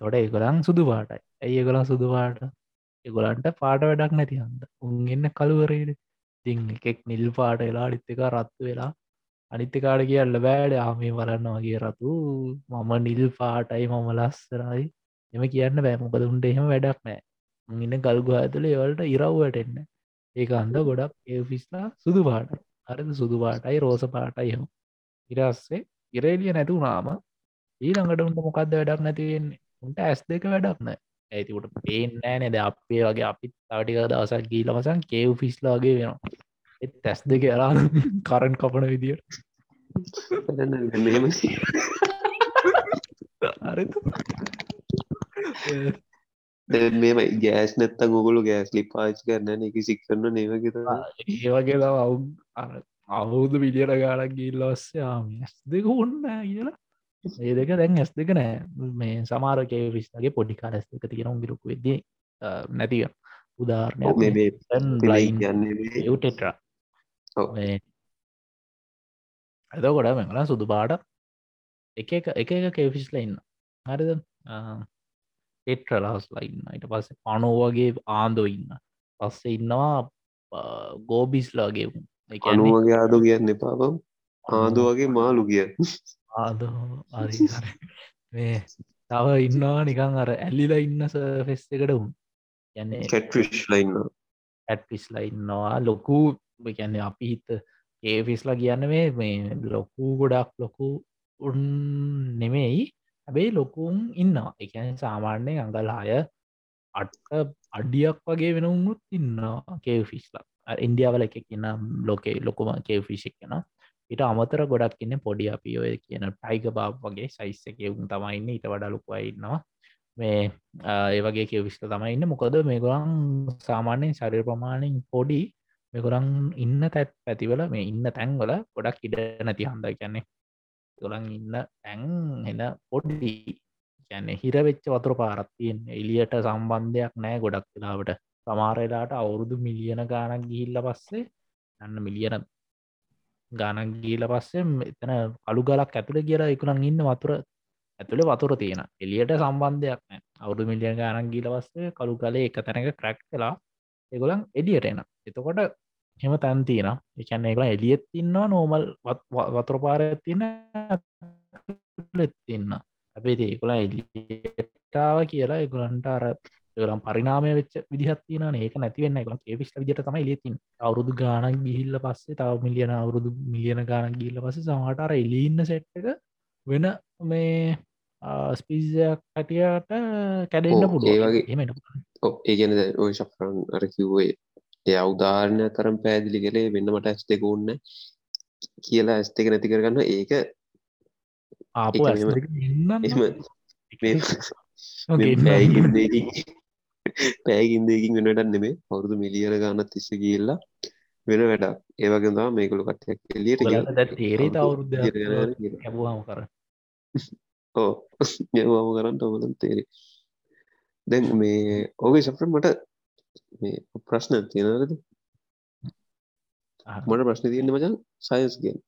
[SPEAKER 1] තොඩ ඒගොලන් සුදු පාටයි. ඇයි ගොලන් සුදු පාට? එගොලන්ට පාට වැඩක් නැති හන්ද? උන්ගන්න කළුවරේද තිං එකෙක් නිල් පාට වෙලා අඩිත්තක රත්තු වෙලා අනිත්තකාඩ කියල්ල බෑඩ ආමේ වලන්න වගේ රතු මම නිල් පාටයි මම ලස්සරයි එම කියන්න බෑමොකද උන්ට එහෙම වැඩක් නෑ. ඉන්න ගල්ගු ඇතුළ ඒවලට ඉරව්වට එන්න ඒක අන්ද ගොඩක් ඒෆිස්ලා සුදු පාට අරද සුදු පාටයි රෝස පාටයි හම ඉරස්සේ ඉරේලිය නැතුනාම ඊළඟට උන්ට මොකක්ද වැඩක් නැතිවෙන්නේ උන්ට ඇස් දෙක වැඩක් නෑ. ඇතිකට පේනෑ නෙද අපේ වගේ අපිත් තවටික දවසක් ගීලමසන් කේව් ෆිස්ලාගේ වෙනවා. එත් ඇස් දෙක අරා කරන් කපන විදිට
[SPEAKER 2] මෙම මෙම ගෑස් නැත්තන් ඔගොලු ගෑස් ලි පාච් කරන්න එක සික් කරන්න නේවගෙත
[SPEAKER 1] ඒවගේ අවු අවුදු විදියට ගාලක් ගිල්ලොස්යාම ඇස් දෙක ඔන්න කියලා. ඒ දෙක දැන් ඇස් දෙක නෑ මේ සමාරකය විස්තගේ පොඩිකාර ඇස් දෙක තියෙන ගිරුක් වෙද්දී නැතිව උදාරණයක් ටෙට්‍ර ඇද ගොඩ මෙඟලා සුදු පාට එක එක එක එක කේෆිස්ල ඉන්න හරිද? ටෙට්‍රලාස් ලයින්න ඊට පස්සේ පනෝවගේ ආන්දෝ ඉන්න පස්සේ ඉන්නවා ගෝබිස්ලාගේ
[SPEAKER 2] අනුවගේ ආදු කියන්න එපාපම් ආදු වගේ මාලු කිය
[SPEAKER 1] ආද මේ තව ඉන්නවා නිකං අර ඇල්ලිලා ඉන්න ෆෙස් එකට උම් යන්නේ
[SPEAKER 2] කැට්විශ් ලයින්න
[SPEAKER 1] ඇට්විස්ලා ඉන්නවා. ලොකු කියන්නේ අපි හිත ඒෆිස්ලා කියන්න මේ මේ ලොකු ගොඩක් ලොකු උන් නෙමෙයි. හැබැයි ලොකුම් ඉන්නවා. එකන සාමාන්‍යය අඟල් අය අට අඩියක් වගේ වෙනවුත් ඉන්නවා කේෆිස්ලා ඉන්දියාවල එක කියන්න ලෝකේ ලොකුම කේෆිසික් කෙන ඉට අමතර ගොඩක් ඉන්න පොඩි අපි ඔය කියන ටයික බාබ් වගේ සයිස්ස එකවුන් තමයින්න ඊට වඩා ලොකුව ඉන්නවා. මේ ඒවගේ කියවිශ්ට තමයි ඉන්න. මොකද මේගොලන් සාමාන්‍යයෙන් ශරීර ප්‍රමාණයෙන් පොඩි මෙගොරන් ඉන්න තැත් පැතිවල මේ ඉන්න තැන්වල ගොඩක් ඉඩ නැති හන්ද කියන්නේ. ගොලන් ඉන්න තැන් එන පොඩ්ඩි කියන්නේ හිරවෙච්ච වතුර පාරත්තියෙන් එලියට සම්බන්ධයක් නෑ ගොඩක් වෙලාවට. සමාරලාට අවුරුදු මිලියන ගානක් ගිහිල්ල පස්සේ යන්න මිලියන ගානක් ගීල පස්සේ එතන කළු ගලක් ඇතුළ කියලා එකකුනන් ඉන්න වතුර ඇතුළ වතුර තියෙන එලියට සම්බන්ධයක් නෑ. අවුදු මිලියන ගානක් ගීල පස්සේ කළු ගලේ එක තැනක ක්‍රැක්් කලා එගොලන් එඩියට එන එතකොට හෙම තැන්තින එකන්න එක එලියත් ඉන්නවා නෝමල් වතුර පාර තින්න ඉන්න. අපේ ඒකුලා එලිටාව කියලා එකුලන්ට අර ගලම් පරිනාමය වෙච් විදිහත්තින ඒක නැතිවෙන්න එක ඒවිස් විදිට තමයි ලියතින් අවුරුදු ගානක් ගිහිල්ල පස්සේ තව මිලියන අවුරුදු මිලියන ගානක් ගිල්ල පස්සේ සමටර එලිඉන්න සෙට්ක වෙන මේ ස්පිසියක් හැටියට කැඩෙන්න්න
[SPEAKER 2] ඒ වගේ-
[SPEAKER 1] එමෙන
[SPEAKER 2] ඒගැන ඔය ශප්‍රන් අර කිව්වේ එය අවධාරණය තරම් පැදිලි කළේ වෙන්න මට ඇස් දෙක ඕන්න කියලා ඇස් දෙක නැති කරගන්න ඒක
[SPEAKER 1] ආපු
[SPEAKER 2] පැයකින් දෙකින් වෙනටත් නෙමේ අවුරුදු මිලියන ගානත් තිස්ස කියල්ලා වෙන වැඩක්. ඒවගේ දා මේකුළු කටයක් එලියට
[SPEAKER 1] තේරේ අවුරුද්ධ
[SPEAKER 2] අවුරුදු
[SPEAKER 1] කැබවාම කර
[SPEAKER 2] ඕ යවම කරන්න? ඔබලන් තේරේ දැන් මේ ඕගේ සප්‍ර මට මේ ප්‍රශ්න
[SPEAKER 1] අහන්න.
[SPEAKER 2] මට ප්‍රශ්න තියන්න මචන් සයස් ගෙන්.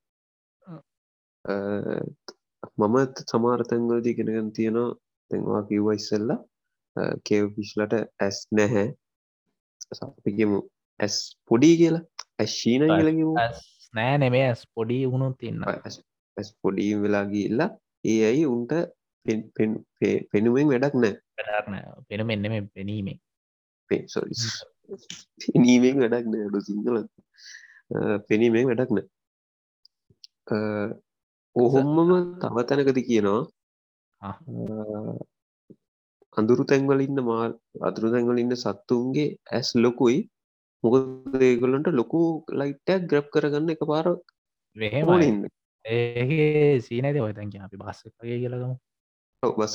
[SPEAKER 2] මමත් සමාරතැන්වලදී ගෙනගන් තියෙනවා. තැන්වා කිව්ව ඉස්සල්ලා කේව පිශ්ලට ඇස් නැහැ. සපිගමු ඇස් පොඩි කියලා. ඇශීන කියලකිමු
[SPEAKER 1] නෑ නෙමේ ඇස් පොඩි වුණුත් තින්න
[SPEAKER 2] ඇස් පොඩීම් වෙලා ගිල්ලා ඒ ඇයි උන්ට පෙනුවෙන් වැඩක් නෑ
[SPEAKER 1] වැඩක්න පෙන මෙන්න මේ පෙනීමේ
[SPEAKER 2] පෙනීමෙන් වැඩක් නෑ ඩු සිංහල පෙනීමෙන් වැඩක් නෑ ඔහොම්මම තව තැනකද කියනවා අඳුරු තැන්වල ඉන්න මා අතුරු තැන්වල ඉන්න සත්තුන්ගේ ඇස් ලොකුයි මොකද ඒගොල්ලන්ට ලොකු ලයිට්ටක් ග්‍රප් කරගන්න එක පාර
[SPEAKER 1] වෙහෙම
[SPEAKER 2] ඕනින්න
[SPEAKER 1] ඒගේ සීනද ඔයතැන්ක අපි බස්සගේ කියලගම බස්ස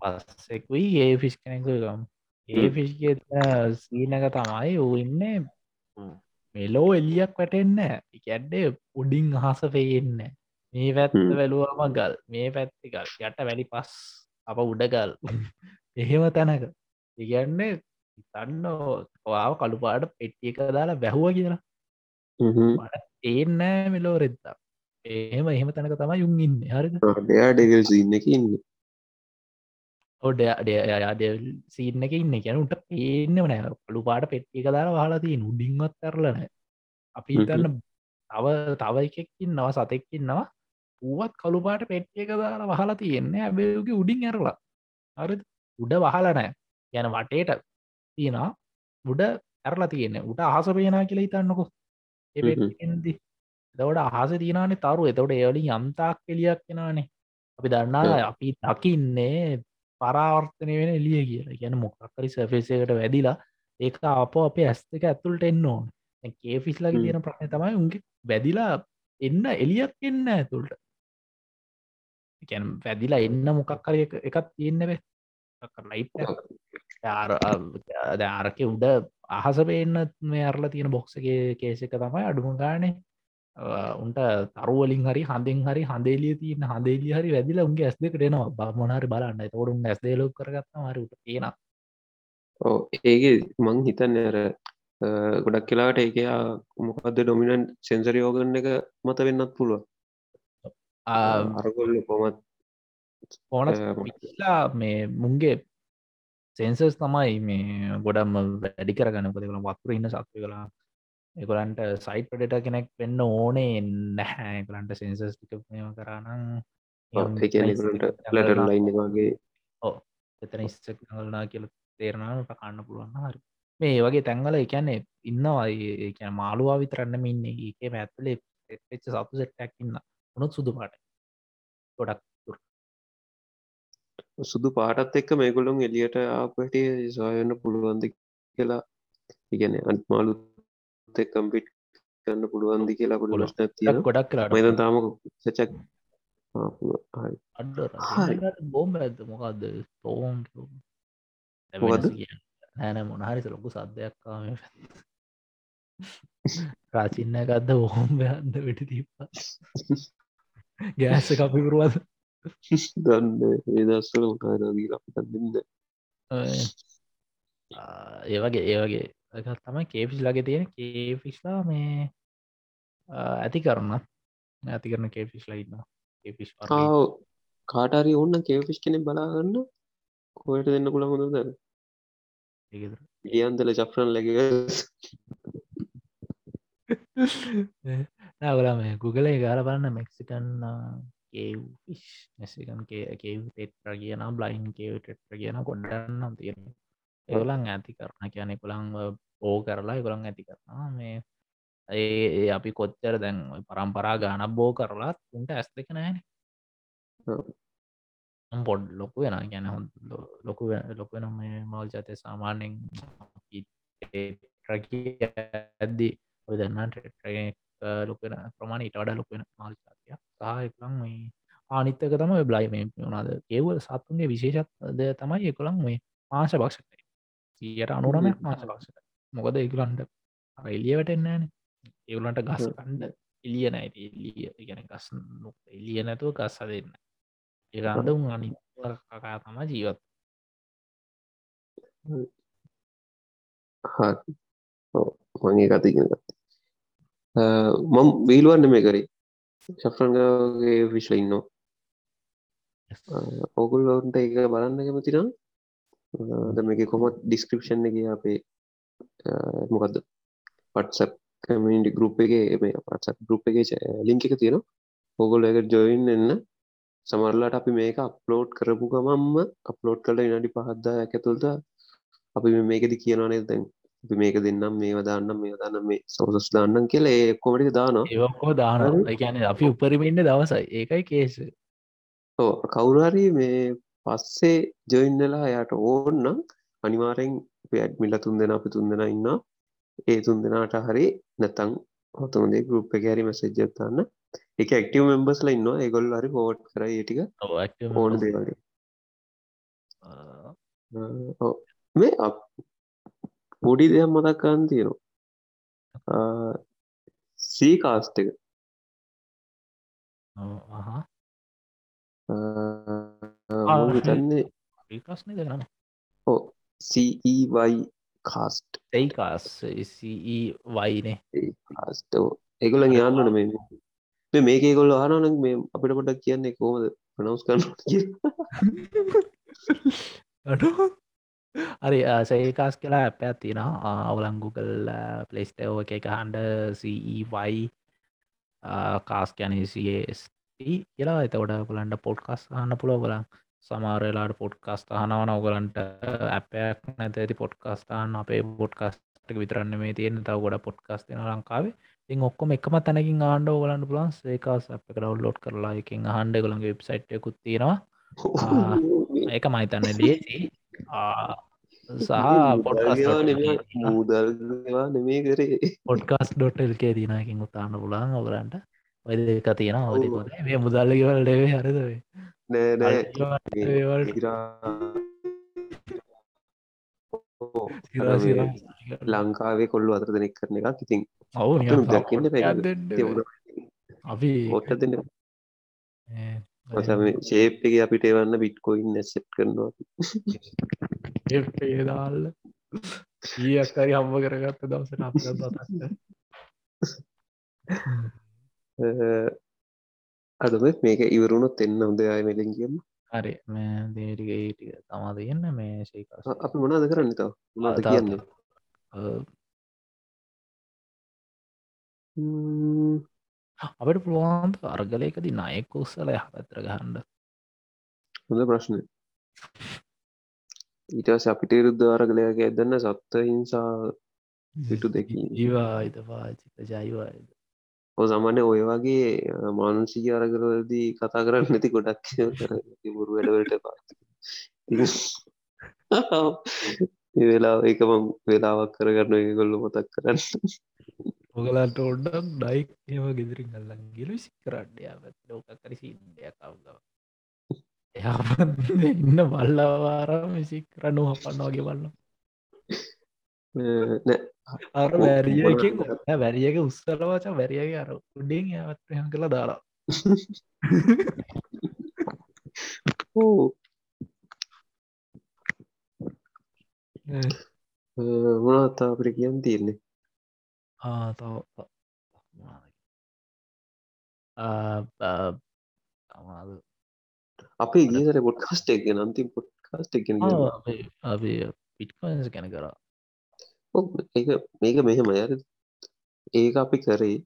[SPEAKER 1] බස්සෙකුයි ඒ ෆිස් කෙනෙකුගම් ඒ. ෆිස්ගේ සීනක තමයි ඌ ඉන්න. මෙලෝ එලියක් වැටෙන්න එකැඩ්ඩේ උඩින් අහස පේන්න මේ පැත්ත. වැලුවම ගල් මේ පැත්තිකල් යට වැලි පස් අප උඩගල් එහෙම තැනක. ඉගැන්නේ තන්න ඔයාව කළුපාට පෙට්ටිය එක දාලා බැහුව කියලා. ඒන්නෑ මෙලෝ රෙද්දක්. එහෙම එහෙම තැනක තමයි යුන් ඉන්න.
[SPEAKER 2] ඩෙවල් සින්න එක ඉන්න
[SPEAKER 1] ඔඩ සීන එක ඉන්න කියන උට පේන්නම නෑ. පළු පාට පෙට්ටිය එක දාලා වහලති උඩින්වත් කරලන අපි
[SPEAKER 2] හ්ම්.
[SPEAKER 1] හිතන්න තව තව එකෙක්කින් නව සතෙක්කින්නවා ඌවත් කළුපාට පෙට්ටිය එක දාලා වහලා තියෙන්නේ ඇබයගේ උඩින් ඇරලා. හරි උඩ වහලනෑ යන වටේට තියෙනවා. උඩ ඇරලා තියෙන්නේ. උට අහස පේනා කියලා හිතන්නකො. එදි දවට අහස තියනානේ තරු. එතවට ඒවලින් යම්තාක් කෙලියක් කෙනනේ අපි දන්නා අපි දකින්නේ පරාවර්තනය වෙන එලිය කියලා. ගැන මොකක්කරි සෆේසකට වැදිලා ඒක අප අපේ ඇස් එක ඇතුළට එන්න ඕන. කේෆිස්ලගේ
[SPEAKER 2] හ්ම්.
[SPEAKER 1] තියෙන ප්‍රශ්න තමයි උන්ගේ වැදිලා එන්න එලියක් එන්න ඇතුළට. ගැන වැදිලා එන්න මොකක්කර එකක් තියෙන්න බේ. ආරක උඩ අහස පේන්න මේ අරලා තියෙන බොක්සගේ කේස එක තමයි අඩුම ගානේ උන්ට තරුවලින් හරි හඳෙන් හරි හඳේලිය තියන්න හඳේලිය හරි වැදිලා උන්ගේ ඇස් දෙකට එනවා. බමනහරි බලන්න. තොඩුන් ඇස් දේලොක් කරගත්න හරිට තියෙන
[SPEAKER 2] ඕ ඒක මං හිතන්න අර ගොඩක් කියලාට ඒකයා මොකක්ද ඩොමිනන් සෙන්සර යෝගන්න එක මත වෙන්නත් පුළුව අරගොල්ල කොමත්
[SPEAKER 1] ඕන
[SPEAKER 2] අ,
[SPEAKER 1] පිලා මේ මුන්ගේ සෙන්සස් තමයි මේ ගොඩම් වැඩි කරගන්න. පොද කළ වතුර ඉන්න සත්ව කලා එකොලන්ට සයිට පඩට කෙනෙක් වෙන්න ඕනේ නැහැ. කලන්ට සෙන්සස් ටික මෙම කරනම්
[SPEAKER 2] ඒකලට ලට ලයින්න වගේ.
[SPEAKER 1] එතන ඉස්සල්නා කියල තේරනාට කන්න පුළුවන් හරි. මේ වගේ තැංගල එකන්නේ ඉන්නවා. ඒ කියන මාළුවා විතරන්නම ඉන්න. ඒක ඇත්තලේ එච්ච සතු සෙට්ටක් ඉන්න. උනොත් සුදු පාට ගොඩක්
[SPEAKER 2] සුදු පාටත් එක්ක මේගොලුන් එලියට ආපට සොයන්න පුළුවන්ද කියලා. ඉගැන අන්මාලු කම්පිට් කන්න පුළුවන්දි කියලා
[SPEAKER 1] පුළුවන්.
[SPEAKER 2] ප්‍රශ්නයක් තියෙනවා.
[SPEAKER 1] ගොඩක් කලාට
[SPEAKER 2] මයිද තාම සචක්.
[SPEAKER 1] බෝම්බ ඇද මොකක්ද තෝන්
[SPEAKER 2] මොකද්ද?
[SPEAKER 1] නෑන මොනහරි ලොකු සද්දයක්කාම ප්‍රාචින්න ගත්ද බෝම්බයන්ද වෙටි තිීප ගෑස කපිකරුවද
[SPEAKER 2] දන්න ඒදස්සල මොකාරදී අපිටන්න
[SPEAKER 1] ඒවගේ ඒවගේ එකත් තමයි කේපිස් ලගේ තියෙන කේෆිස්ලා මේ ඇති කරන්න ඇති කරන කේපිස් ලයින්න කේපිස්
[SPEAKER 2] කාටරි ඔන්න කේෆිස් කෙනෙ බලාගන්න. කොයට දෙන්න පුළ හොඳද? ගියන්දල චප්‍රන් ලැග
[SPEAKER 1] නැවලා මේ ගුගලේ ගාල බලන්න. මෙක්සිකන් කේවිස් මෙසිකන් කේව් ටෙට්‍ර කියන බ්ලයින් කේව ටෙට්‍ර කියන කොඩන්නම් තියෙන ඒගොලන් ඇති කරන කියන කොළං ඕ කරලා ගොළන් ඇති කරනවා. මේ ඒ අපි කොච්චර දැන් පරම්පරා ගානක් බෝ කරලාත් උන්ට ඇස් දෙක නෑන පොඩ් ලොකු වෙන ගැන හො ලොකු ලොකු වෙන මේ මල් ජතය සාමාන්‍යෙන් ඇද්දී ඔය දන්න ලොකෙන ප්‍රමාණ ඉට වඩ ලොකෙන මල් ජාතිය සහයකළන් මේ ආනිත්තක තම බ්ලයි මේ වුණාද ඒවල් සත්තුන්ගේ විශේෂත්ද තමයි එකොළන් මේ මාශ භක්ෂක සියට අනුරමයක් මාශ භක්ෂක මොකද ඒකුලන්ට එලියවට එන්නෑන ඒවලන්ට ගස් කණ්ඩ එලිය නෑති එලිය ගැන ගස් නොක් එලිය නැතුව ගස්ස දෙන්න ඒරන්ඩ උන් අනි කකා තම ජීවත්
[SPEAKER 2] මගේ කතිගෙන මම වීලුවන්න මේ කරේ. ශෆ්‍රන්ගේ විශ්ල ඉන්නවා. ඔගුල්ලොන්ට එක බලන්න කැමතිනම් ද මේක කොමත් ඩිස්ක්‍රපෂන් එක අපේ මොකක්ද පටසක් කමින්ටි ගරුප් එක මේ පටසක් ගරුප් එක ලිංක එක තියෙන ඔගොල් එක ජොයින් එන්න සමරලාට අපි මේක අප්ලෝඩ් කරපු ගමම්ම අප්ලෝඩ් කල ඉනඩි පහද්දා ඇතුළද අපි මේකෙද කියනවානේ දැන් අපි මේක දෙන්නම් මේ දාන්නම් මේ දන්න මේ සවසස් දාන්නම් කියල ඒ කොමටි දානවා.
[SPEAKER 1] ඒවක්කෝ දාන ගැන අපි උපරිමෙන්න්න දවසයි. ඒකයි කේස
[SPEAKER 2] කවුරහරි මේ පස්සේ ජොයින්නලා යට ඕන්නම් අනිවාරෙන් ඇඩ්මිල්ල තුන් දෙෙන අපි තුන් දෙෙන ඉන්න ඒ තුන් දෙනාට හරි නැතං හොතුමදේ ගරුප් හැරි මැසජ්ජත්තන්න එක ක්ටව මෙම්බස්ල ඉන්න ඒගොල් හරි පෝට් කර ඒටික ඕන දේවගේ මේ පොඩි දෙයක් මතක් කරන්න තියෙනවා. සීකාස්ට එක තන්නේ
[SPEAKER 1] ප්‍රශ්න කරන්න
[SPEAKER 2] ඕ සීවයි කාස්ට්
[SPEAKER 1] ඒයිකාස් වයිනේ
[SPEAKER 2] කාස්ටෝ ඒගොලන් යන්නන මේ මේ මේක ගොල්ල ආනනක් මේ අපිට පොටක් කියන්නේ කෝමද ප්‍රනවස් කරන
[SPEAKER 1] හරි සේකාස් කියලා ඇප ඇතින අවලංගු කල් පලේස්ටෝ එක එක හන්ඩ සීවයි කාස් කැනස් කියලා එතකොට පුලන්ට පොඩ්කස් අහන්න පුළො බලන් සමාරලාට පොඩ්කස්ට අහනවන ඔගලන්ට ඇපයක් නැත ඇති පොඩ්කස්ටාන් අපේ පොඩ්කස්ට විතරන්න මේ තියෙන තව ගොඩ පොඩ්කස් තින ලංකාවේ. ඉතින් ඔක්කොම එකම තැනකින් ආණ්ඩ ඕගලන්ට පුලන් ඒකාස් අප ඩවල්ලෝඩ් කරලා එකින් හන්ඩ ගලන්ගේ වෙබ්සයිට් යකුත් තියෙනවා. ඒක මයිතන්න ලේසි සහ පොඩ්
[SPEAKER 2] මුදල්වා නෙමේ කරේ.
[SPEAKER 1] පොඩ්කාස් ඩොට්ල්කේ තිනකින් උත්තාන්න පුලාන් ඔගලන්ට ඔය එක තියෙන ඔදි මේ මුදල්ලගවල් ඩේ හරිදවේ
[SPEAKER 2] නෑ ලංකාවේ කොල්ලු අතර දෙනෙක් කරන එකක්. ඉතින්
[SPEAKER 1] ඔවු අපි
[SPEAKER 2] ඔට දෙන්න ශේප් එක අපිට එවන්න බිට්කොයින් නැසෙට් කරනවා.
[SPEAKER 1] ඒදාල්ල ඊයක්කරි හම්ම කරගත්ත දවසට අප
[SPEAKER 2] අදම මේක ඉවරුණොත් එන්න හොඳ අය මෙලින් කියන්න.
[SPEAKER 1] හරි. මේ දේටික ඒටික තමා දෙන්න මේ ශේකස්
[SPEAKER 2] අපි මොනාද කරන්න තව? මොනාද කියන්නේ?
[SPEAKER 1] අපට පුළුවන්ත අර්ගලයකදී නයෙක් උස්සල යහ පැත්‍ර ගහන්ඩ
[SPEAKER 2] හොඳ ප්‍රශ්න. ඊටස අපිට ඉරුද්ධ අරගලයක ඇදන්න සත්ත හිංසා පිටු දෙකී
[SPEAKER 1] ඒවා ඉත පාචිත ජයිවායිද
[SPEAKER 2] ඔ සමන ඔය වගේ මානුසික අරගරදී කතා කරන්න නැති ගොඩක් මුරු වැඩවලට පා වෙලා ඒකම වෙලාවක් කරගන්න කොල්ල මතක් කරන්න.
[SPEAKER 1] ඔගලට ඔඩ්ඩක් ඩයික් ඒම ගෙදරින් ගල්ලන් ගිලු සිකරඩ්ඩයා ලෝක කරි සිදය කව්දව එයා ඉන්න බල්ලවාරම සික් කරනු හපන්න වගේ බලන්න
[SPEAKER 2] නෑ
[SPEAKER 1] අර වැරියකින් වැරියක උස්සලවාච වැරියගේ අර උඩින් ඇවත්හන් කළ දාලා.
[SPEAKER 2] ඕ මොනත්තා අපට කියන් තියන්නේ?
[SPEAKER 1] ආතව අමාද
[SPEAKER 2] අපි ගීසර පොඩ්කාස්ට එක නන්තිම් පොඩ්කාස්ට එක
[SPEAKER 1] අපි පිට්කොන්ස් ගැන කරා
[SPEAKER 2] මේක මෙහෙම යද ඒක අපි කරේ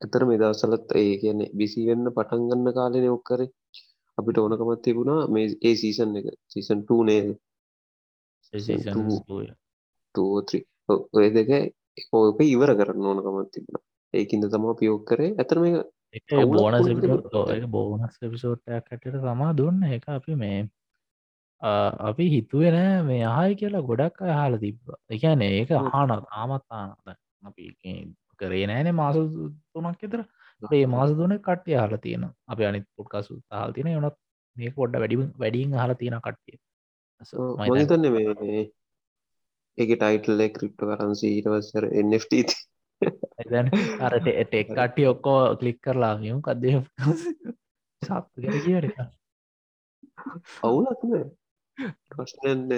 [SPEAKER 2] ඇතර මෙදවසලත් ඒ කියන්නේ බිසි වෙන්න පටන් ගන්න කාලෙන ඔක්කරේ අපිට ඕනකමත් තිබුණා මේ ඒ සීසන් එක. සීසන් 2 නේද? ඔය දෙක ඕක ඉවර කරන්න ඕනකමත් තිබුණ. ඒකින්ද තමා පියෝක් කරේ. ඇතර මේ
[SPEAKER 1] බෝන බෝනස් පිසෝට්ටයක් කටට තමා දුන්න. එක අපි මේ අපි හිතුවෙන මේ අහයි කියලා ගොඩක් අහල තිබ්බ. එකන ඒක හාන තාමත්තානද අපි කරේ නෑන මාස තුනක් එතර ඒ මාස දුන කට්ටිය හල තියෙන අප අනිත් පොඩ්කසු හල් තියෙන යනත් මේ පොඩ්ඩ වැඩි වැඩින් හල තියෙන කට්ටිය.
[SPEAKER 2] මහිතන්න මේ ඒක ටයිටල්ල ක්‍රිප්ට කරන්සි එන්ට
[SPEAKER 1] දැන් අරට එටෙක් කට්ටිය ඔක්කෝ කලික් කරලා යමු කදය සප් ගැ කියට
[SPEAKER 2] අවුලක් ප්‍රශ්නන්න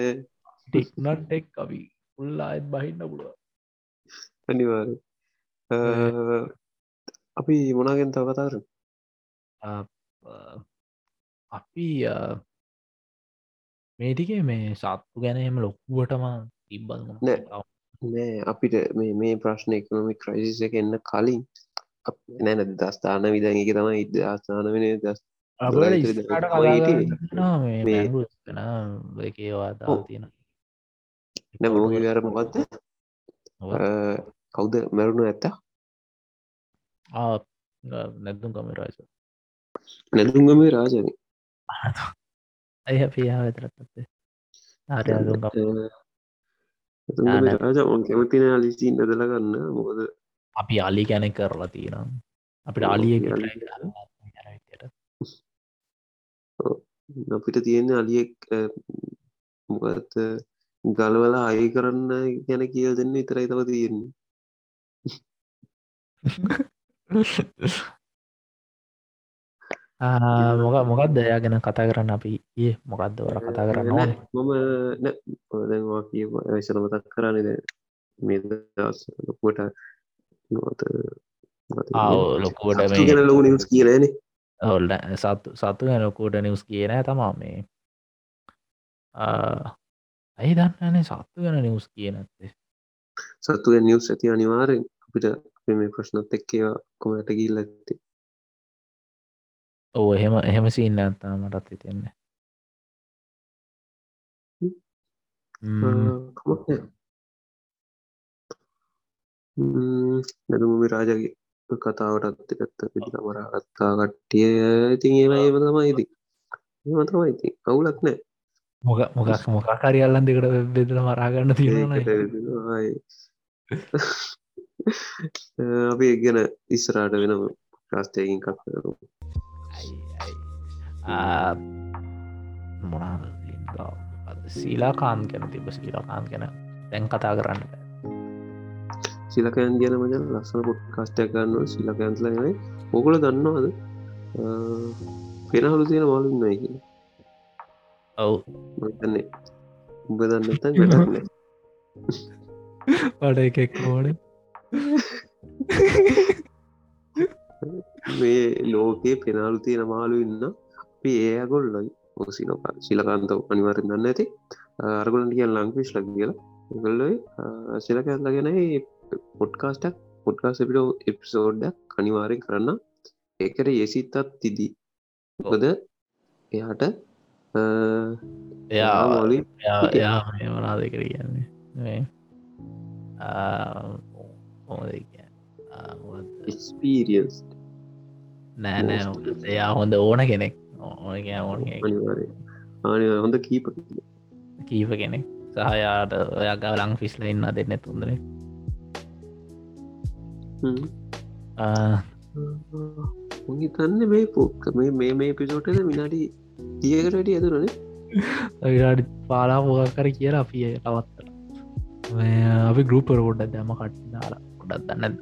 [SPEAKER 1] ටෙක්නට් එක් අපි උල්ලා අත් බහින්න පුළුව
[SPEAKER 2] අනිවාර අපි මොනාගෙන් තව කතාර
[SPEAKER 1] අපි මේටිකේ මේ සත්තු ගැනීම ලොක්කුවටම තිබ්බල්
[SPEAKER 2] නෑ. අපිට මේ මේ ප්‍රශ්න එකනොමි ක්‍රයිසිස එක එන්න කලින් නැන දස්ථාන එක තමයි ඉද ආස්ථාන වෙන දස්
[SPEAKER 1] ඒවා තියෙන
[SPEAKER 2] වැර මොකක්ද කවුද මැරුණු ඇත්ත
[SPEAKER 1] නැත්තුම් කමරාජ
[SPEAKER 2] නැතුන්ගම රාජන.
[SPEAKER 1] ඇය පියා වෙතරත්තේ ආරය
[SPEAKER 2] රාජ ඔන් කැමතින අලිසි නදල ගන්න. මොකද
[SPEAKER 1] අපි අලි ගැන කරලා තියෙන අපිට අලිය
[SPEAKER 2] අපිට තියෙන අලියෙක් මොකත් ගලවල අයි කරන්න ගැන කියල් දෙන්න ඉතරයි තව තියෙන්නේ.
[SPEAKER 1] මොක මොකක් දයා ගැන කතා කරන්න අපි? ඒ මොකක්ද වර කතා කරන්න
[SPEAKER 2] මම දැවා කිය ඇසල මතක් කරන්නද මේ ලොකුවට නොත
[SPEAKER 1] ලොකුවට
[SPEAKER 2] ලොකු නිස් කියලන
[SPEAKER 1] ඔල්ල සත්තු ගැන ලොකුවට නිවස් කියන තමා මේ. ඇයි දන්නනේ සත්තු ගැන නිවස් කියන ඇත්තේ
[SPEAKER 2] සත්තු නිවස් ඇති අනිවාරෙන් අපිට මේ ප්‍රශ්නත් එක්කවා කොමට ගිල්ල ඇත්තේ
[SPEAKER 1] ඕ එහෙම එහෙම සින්න ඇත්තා මටත් හිතෙන්නේ.
[SPEAKER 2] නැතුම රාජගේ කතාවටත් ඇත්ත පිටික මරාගත්තා කට්ටිය ඉතින් ඒම ඒම තමයිති ඒම තමයිති කවුලක් නෑ.
[SPEAKER 1] මොක මොකක් මොකාකාරි අල්ලන් දෙකට බෙදල මරාගන්න තියෙන
[SPEAKER 2] අපි එක්ගෙන ඉස්සරාට වෙනම ප්‍රාස්තයකින් කක් කරු
[SPEAKER 1] මොනාද සීලාකාන් ගැන තිබ සීලාකාන් ගැන දැන් කතා කරන්න
[SPEAKER 2] සිලකයන් ගැන මජ ලස්සන පොට් කස්ටයක් ගන්න සිලකයන්තල ගෙනයි ඔකුල දන්නවාද? පෙනහලු තියෙන මාලුන්න කිය
[SPEAKER 1] ඔව්.
[SPEAKER 2] මතන්නේ උඹ දන්න තන් ගන්න
[SPEAKER 1] වඩ එකෙක් ඕන.
[SPEAKER 2] මේ ලෝකයේ පෙනාලු තියෙන මාලු ඉන්න අපි ඒ ගොල්ලයි සිලක සිලකාන්ත අනිවරෙන් දන්න ඇති අරගොලට කිය ලංවිස් ලක් කියලා. ගොල්ලයි සිලක ඇත්ල ගැනයි පොඩ්කාස්ටක් පොඩ්කාස් පිට එප්සෝඩ්ඩක් කනිවාරෙන් කරන්න. ඒකට යෙසිත්තත් තිදී. මොකද එයාට
[SPEAKER 1] එයා එයා මනාද කර කියන්නේ?
[SPEAKER 2] එක්ස්පීරියන්ස්
[SPEAKER 1] නෑ නෑ එයා හොඳ ඕන කෙනෙක්.
[SPEAKER 2] හොඳ කීප
[SPEAKER 1] කීප කෙනෙක්. සහයාට ඔයා ගවලං ෆිස්ල ඉන්න දෙන්න තුන්දර
[SPEAKER 2] උගිතන්න මේ පොක්ක මේ මේ මේ පිසෝටද විනාඩි තියකට වැඩි ඇතුරනේ
[SPEAKER 1] විඩි පාලා පෝක කර කියලා අපි තවත්තර අපි ගරුපර ොඩ දැම කට්නාලා ගොඩත් දන්න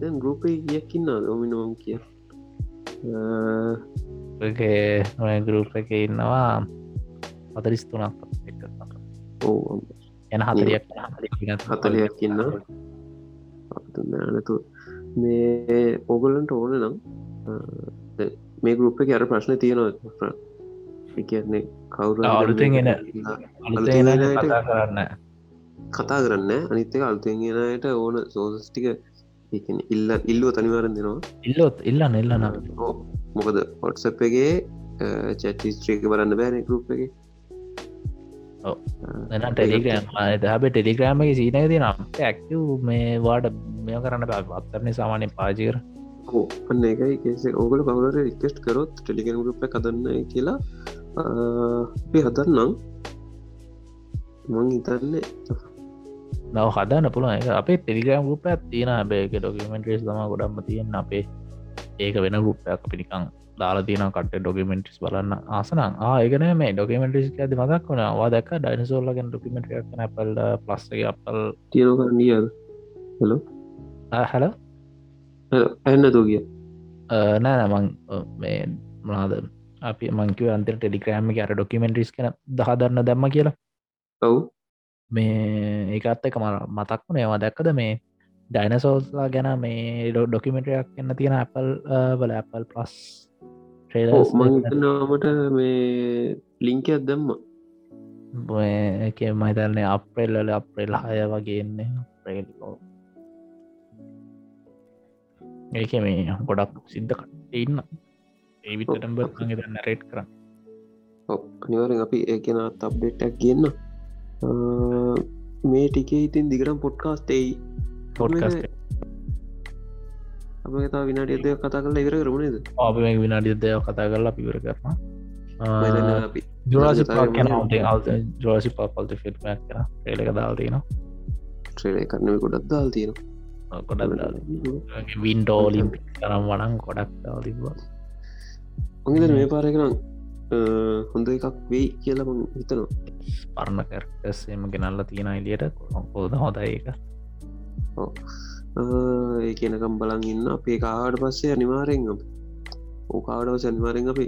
[SPEAKER 2] දැන් ගරුපේ කියකින්න ඔමිනෝම් කිය.
[SPEAKER 1] ගරුප එක ඉන්නවා පතරිස් තුනක්
[SPEAKER 2] ඕ
[SPEAKER 1] එන හතරියක්
[SPEAKER 2] හතලයක් ඉන්න නතු මේ ඕගොල්ලන්ට ඕන නම් මේ ගරුප්ප අර ප්‍රශ්න තියෙනවා. කියන්නේ කවුරු
[SPEAKER 1] අලුතෙන් එන
[SPEAKER 2] අලුතෙන්
[SPEAKER 1] කතා කරන්න
[SPEAKER 2] කතා කරන්න අනිත්තක අලුතෙන්ගෙනයට ඕන සෝසස්ටික ඉල්ල ඉල්ලුව තනිවාරන් දෙනවා.
[SPEAKER 1] ඉල්ලොත් ඉල්ලන්න එල්ලන
[SPEAKER 2] ඕ මොකද පොට්සප්ගේ චැටිස්ට්‍රීක බලන්න බෑන ගරුප් එක
[SPEAKER 1] එන ටෙලිග්‍රම් හැබ ටෙලිග්‍රෑම්ගේ සීනක ති නම් ඇක්ටව මේ වාට මෙය කරන්න පත්තරන්නේ සාමානය පාජකර
[SPEAKER 2] අන්න එකයි කෙසේ ඕගල කවුලට රික්කෙස්ට් කරොත් ටෙලිගන් ගුප්ප කදන්න කියලා අපි හදන්නම්. මං හිතන්නේ
[SPEAKER 1] නව හදන්න පුළුව එක අපේ ටෙලිග්‍රම් ගුප තියෙන බේක ඩොකමෙන්ට්‍රේස් තම ගොඩම්ම තියෙන් අපේ ඒක වෙන ගුප්පයක් පිනිකං දාලා තියන කට ඩොකමෙන්ටස් බලන්න. ආසන ආයගන මේ ඩොකමෙන්ටස් ඇති මදක් වන වා දක් ඩයිනසෝල්ලගෙන් ඩොකමෙන්ට කන පල් ප්ලස්ගේ අපල්
[SPEAKER 2] තියනකරනිියද හෙලෝ
[SPEAKER 1] හැල
[SPEAKER 2] ඇන්න දූ කිය
[SPEAKER 1] නෑ නමං මේ මනාද අපි මංකව අන්ත ටෙලික්‍රෑම අර ඩොකමෙන්ටස් කන දහදන්න දැම්ම කියලා.
[SPEAKER 2] ඔව්.
[SPEAKER 1] මේ ඒකත් එක මර මතක් වුණ ඒවා දැක්කද මේ ඩයිනසෝල්ලා ගැන මේ ඩොකිමෙන්ටයක් එන්න තියෙන Apple බල Apple පලස්
[SPEAKER 2] මංතනාමට මේ ලිංකයක් දැම්ම.
[SPEAKER 1] එක මහිතන්නේ අප්‍රෙල්ලල අප්‍රෙල් හය වගේන්නේ ප්‍රේල්ලෝ ඒක මේ ගොඩක් සිද්ධ කට ඉන්න. ඒවිතටම්බ නැරේට් කරන්න.
[SPEAKER 2] අනිවරෙන් අපි ඒකෙන තබ්ඩෙට්ටක් කියන්න මේ ටිකේ ඉතින් දිගරම් පොඩ්කාස්ටේයි
[SPEAKER 1] පොඩ්කස්ට
[SPEAKER 2] අප තා විනාඩියද කතා කරලා ඉවර කරමුණේද
[SPEAKER 1] අප මේ විනාඩියදය කතා කරලා පිවර කරන ජරසි පාකන ජෝසි පාපල්ත ෆිල්මයක් කන ඒලක දාල්තින
[SPEAKER 2] ට්‍රේලය කරනව ගොඩක් දාල් තියෙන
[SPEAKER 1] ගොඩක් වින්ඩෝලිම් කරම් වනන් ගොඩක් දාල්තිවා
[SPEAKER 2] ඔගේද මේ පාරකනම් හොඳ එකක් වෙයි කියලම හිතනවා.
[SPEAKER 1] පරණ කැරක්ටස්සේම ගෙනල්ල තියෙන එලියට කොහොද හොද ඒක
[SPEAKER 2] ඒ කියනකම් බලන් ඉන්න අපේ කාඩ පස්සේ අනිවාරෙන් ඕකාඩව සැනිවාරෙන් අපි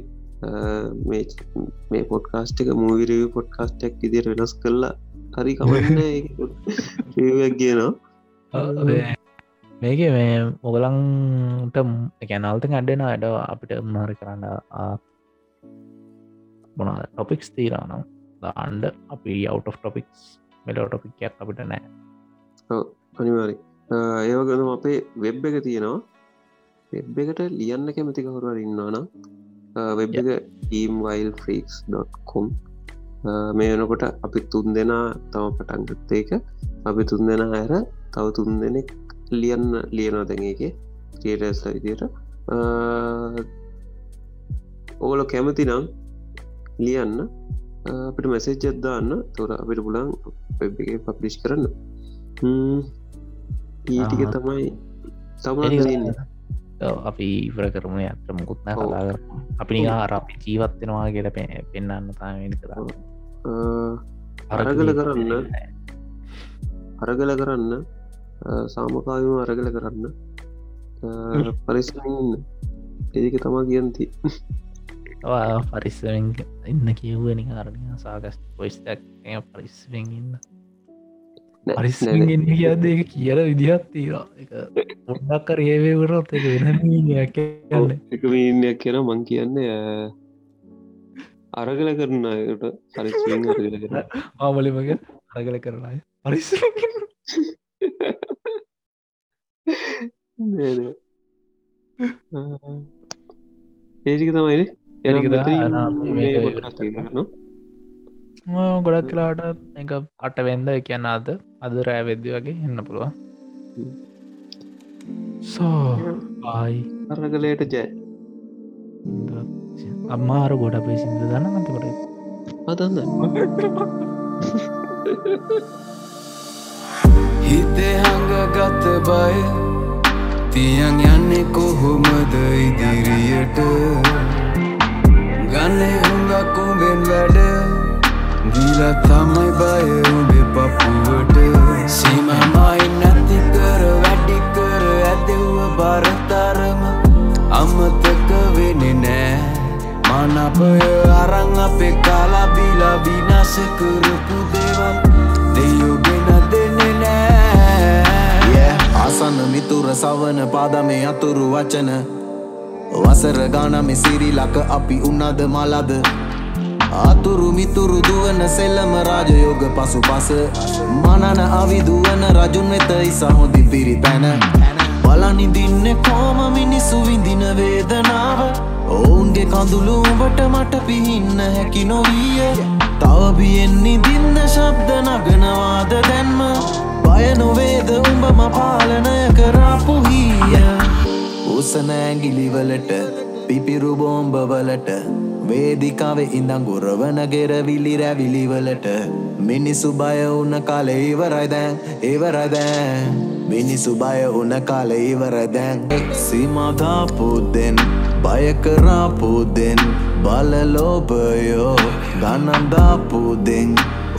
[SPEAKER 2] මේ පොඩ්කාස්ට එක මූවිරව පොඩ්කාස්ටක් ඉදිර වෙනස් කරලා හරි කමන්න යක් කියනවා
[SPEAKER 1] මේක මේ මොගලන්ට ගැනල්ත අඩෙන අඩ අපිට මහරි කරන්න මොනා ටොපික්ස් තීරනම් දාන්ඩ අපි අවට් ටොපික්ස් මෙලෝ ටොපික්යක් අපිට නෑ
[SPEAKER 2] අනිවාරි ඒවගනම් අපේ වෙබ් එක තියෙනවා. වෙබ් එකට ලියන්න කැමති කවුරුවර ඉන්නවානම් වෙබ් එක ටීම්වයිල් ෆ්‍රීක්ස්.කොම් මේ වෙනකොට අපි තුන් දෙනා තම පටන්ගත්ත එක. අපි තුන් දෙෙන අයර තව තුන් දෙනෙක් ලියන්න ලියනවා දැන් එක ක්‍රියටස්ල විදියට. ඕල කැමති නම් ලියන්න. අපිට මැසේජ්ජත්දාන්න තොර අපිට පුලන් වෙබ් එක පප්ලිෂ් කරන්න. ඊටික තමයි තමන්න
[SPEAKER 1] අපි ඉවර කරමු ඇත්‍ර මුකුත්න කලා කර අපි නිහාර අපි ජීවත්වෙනවා කියල පෙන්න්න තාමනි කර
[SPEAKER 2] අරගල කරන්න. අරගල කරන්න. සාමකායම අරගල කරන්න. පරිස්සන්න එදික තමා කියන්ති.
[SPEAKER 1] පරිස්සවෙන් ඉන්න කිව්වනි කාරණය සාගස් පොයිස්තක් පරිස්සවෙන් ඉන්න පරිස්සගෙන් කියද එක කියල විදිහත් තීවා එක පොඩ්ඩක්කර ඒවේවරත් එක වෙනයක් කියන්න.
[SPEAKER 2] එක මීනයක් කියෙන මං කියන්න අරගල කරනයට පරිස්වෙන් අරගල
[SPEAKER 1] කරනය පරිස්ස
[SPEAKER 2] ඒසික තමයින
[SPEAKER 1] ගොඩක් කලාට එක අට වෙන්ද කියන්න අද. අද රෑ වෙද්දි වගේ එන්න පුළුවන්. සෝ ආයි
[SPEAKER 2] අරගලයට ජය.
[SPEAKER 1] අම්මාර ගොඩ අපේ සිින්ද දන්න අතකොට
[SPEAKER 2] පතන්න
[SPEAKER 4] හිතේ හඟගත බය තියන් යන්නේ කොහොමද ඉදිරියට? ගන්නේ හුඟක් උඹෙන් වැඩ දීලා තමයි බය උඹේ පපුුවට. සීමමයි නැති කර වැඩි කර ඇදෙව්ව බරතරම අමතක වෙනෙ නෑ. මනපය අරං අපේ කාලාබිලා විනාස කරපු දේවල් දෙයෝගෙන දෙනෙ නෑ.
[SPEAKER 5] ආසන්න මිතුර සවන පාදමේ අතුරු වචන. වසර ගානමෙ සිරිලක අපි උන්නද මලද ආතුරු මිතුරු දුවන සෙල්ලම රාජයෝග පසු පස මනන අවිදුවන රජුන් වෙත ඉසා හොඳි පිරිතැන බලනිදින්න කෝම මිනිස්සු විඳින වේදනාව. ඔවුන්ගේ කඳුළුඹට මට පිහින්න හැකි නොවීය. තවබියෙන්නේ දින්න ශබ්ද නගනවාද දැන්ම. බය නොවේද උඹම පාලනය කරාපු හීය. උසන ඇගිලිවලට පිපිරු බෝම්බවලට වේදිකාව ඉඳං ගුරවන ගෙරවිලි රැවිලිවලට මිනිසු බය උන්න කාලෙ ඉවරයි දැන් ඉවරයි දැන්. මිනිසු බය උන කාලෙ ඉවරයි දැන්. සීමාදාපුදෙන් බයකරාපුදෙන් බලලෝබයෝ ගණන්දාපුදෙන්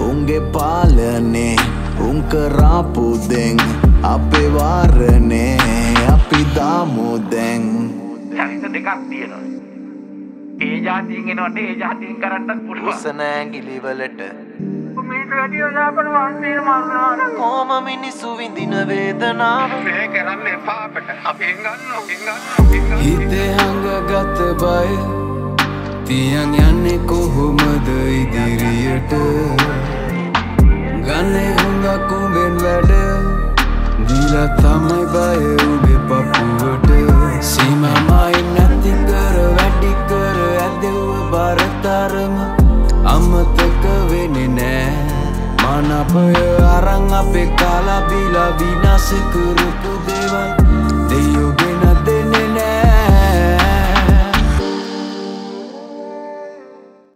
[SPEAKER 5] උන්ගේ පාලනේ උන්කරාපුදෙන් අපේ වාරණේ අපි දාමුදැන්
[SPEAKER 6] චරිත දෙකක් තියෙනවා. ඒ ජාතියෙන් එනවට ඒ ජාතියෙන් කරන්නත් පුළුවන්.
[SPEAKER 5] උසන ඇගිලිවලට
[SPEAKER 6] මේට වැඩිය ලාපන වන්නේ මරනවා.
[SPEAKER 5] කෝම මිනිස්සු විඳින වේදනාව
[SPEAKER 6] මේ කරන්න එපා අපට. ගන්න, අපෙන් ගන්න.
[SPEAKER 4] හිතේ හඟගත බය තියන් යන්නේ කොහොමද ඉදිරියට ගන්නේ හුඟක් උඹෙන් වැඩ දීලා තමයි බය උඹේ පපුුවට සීමමයි නැති කර වැඩි කර ඇදෙව්ව බරතරම අමතක වෙනෙ නෑ. මනපය අරං අපේ කාලාබිලා විනාස කරපු දේවල් දෙයෝගෙන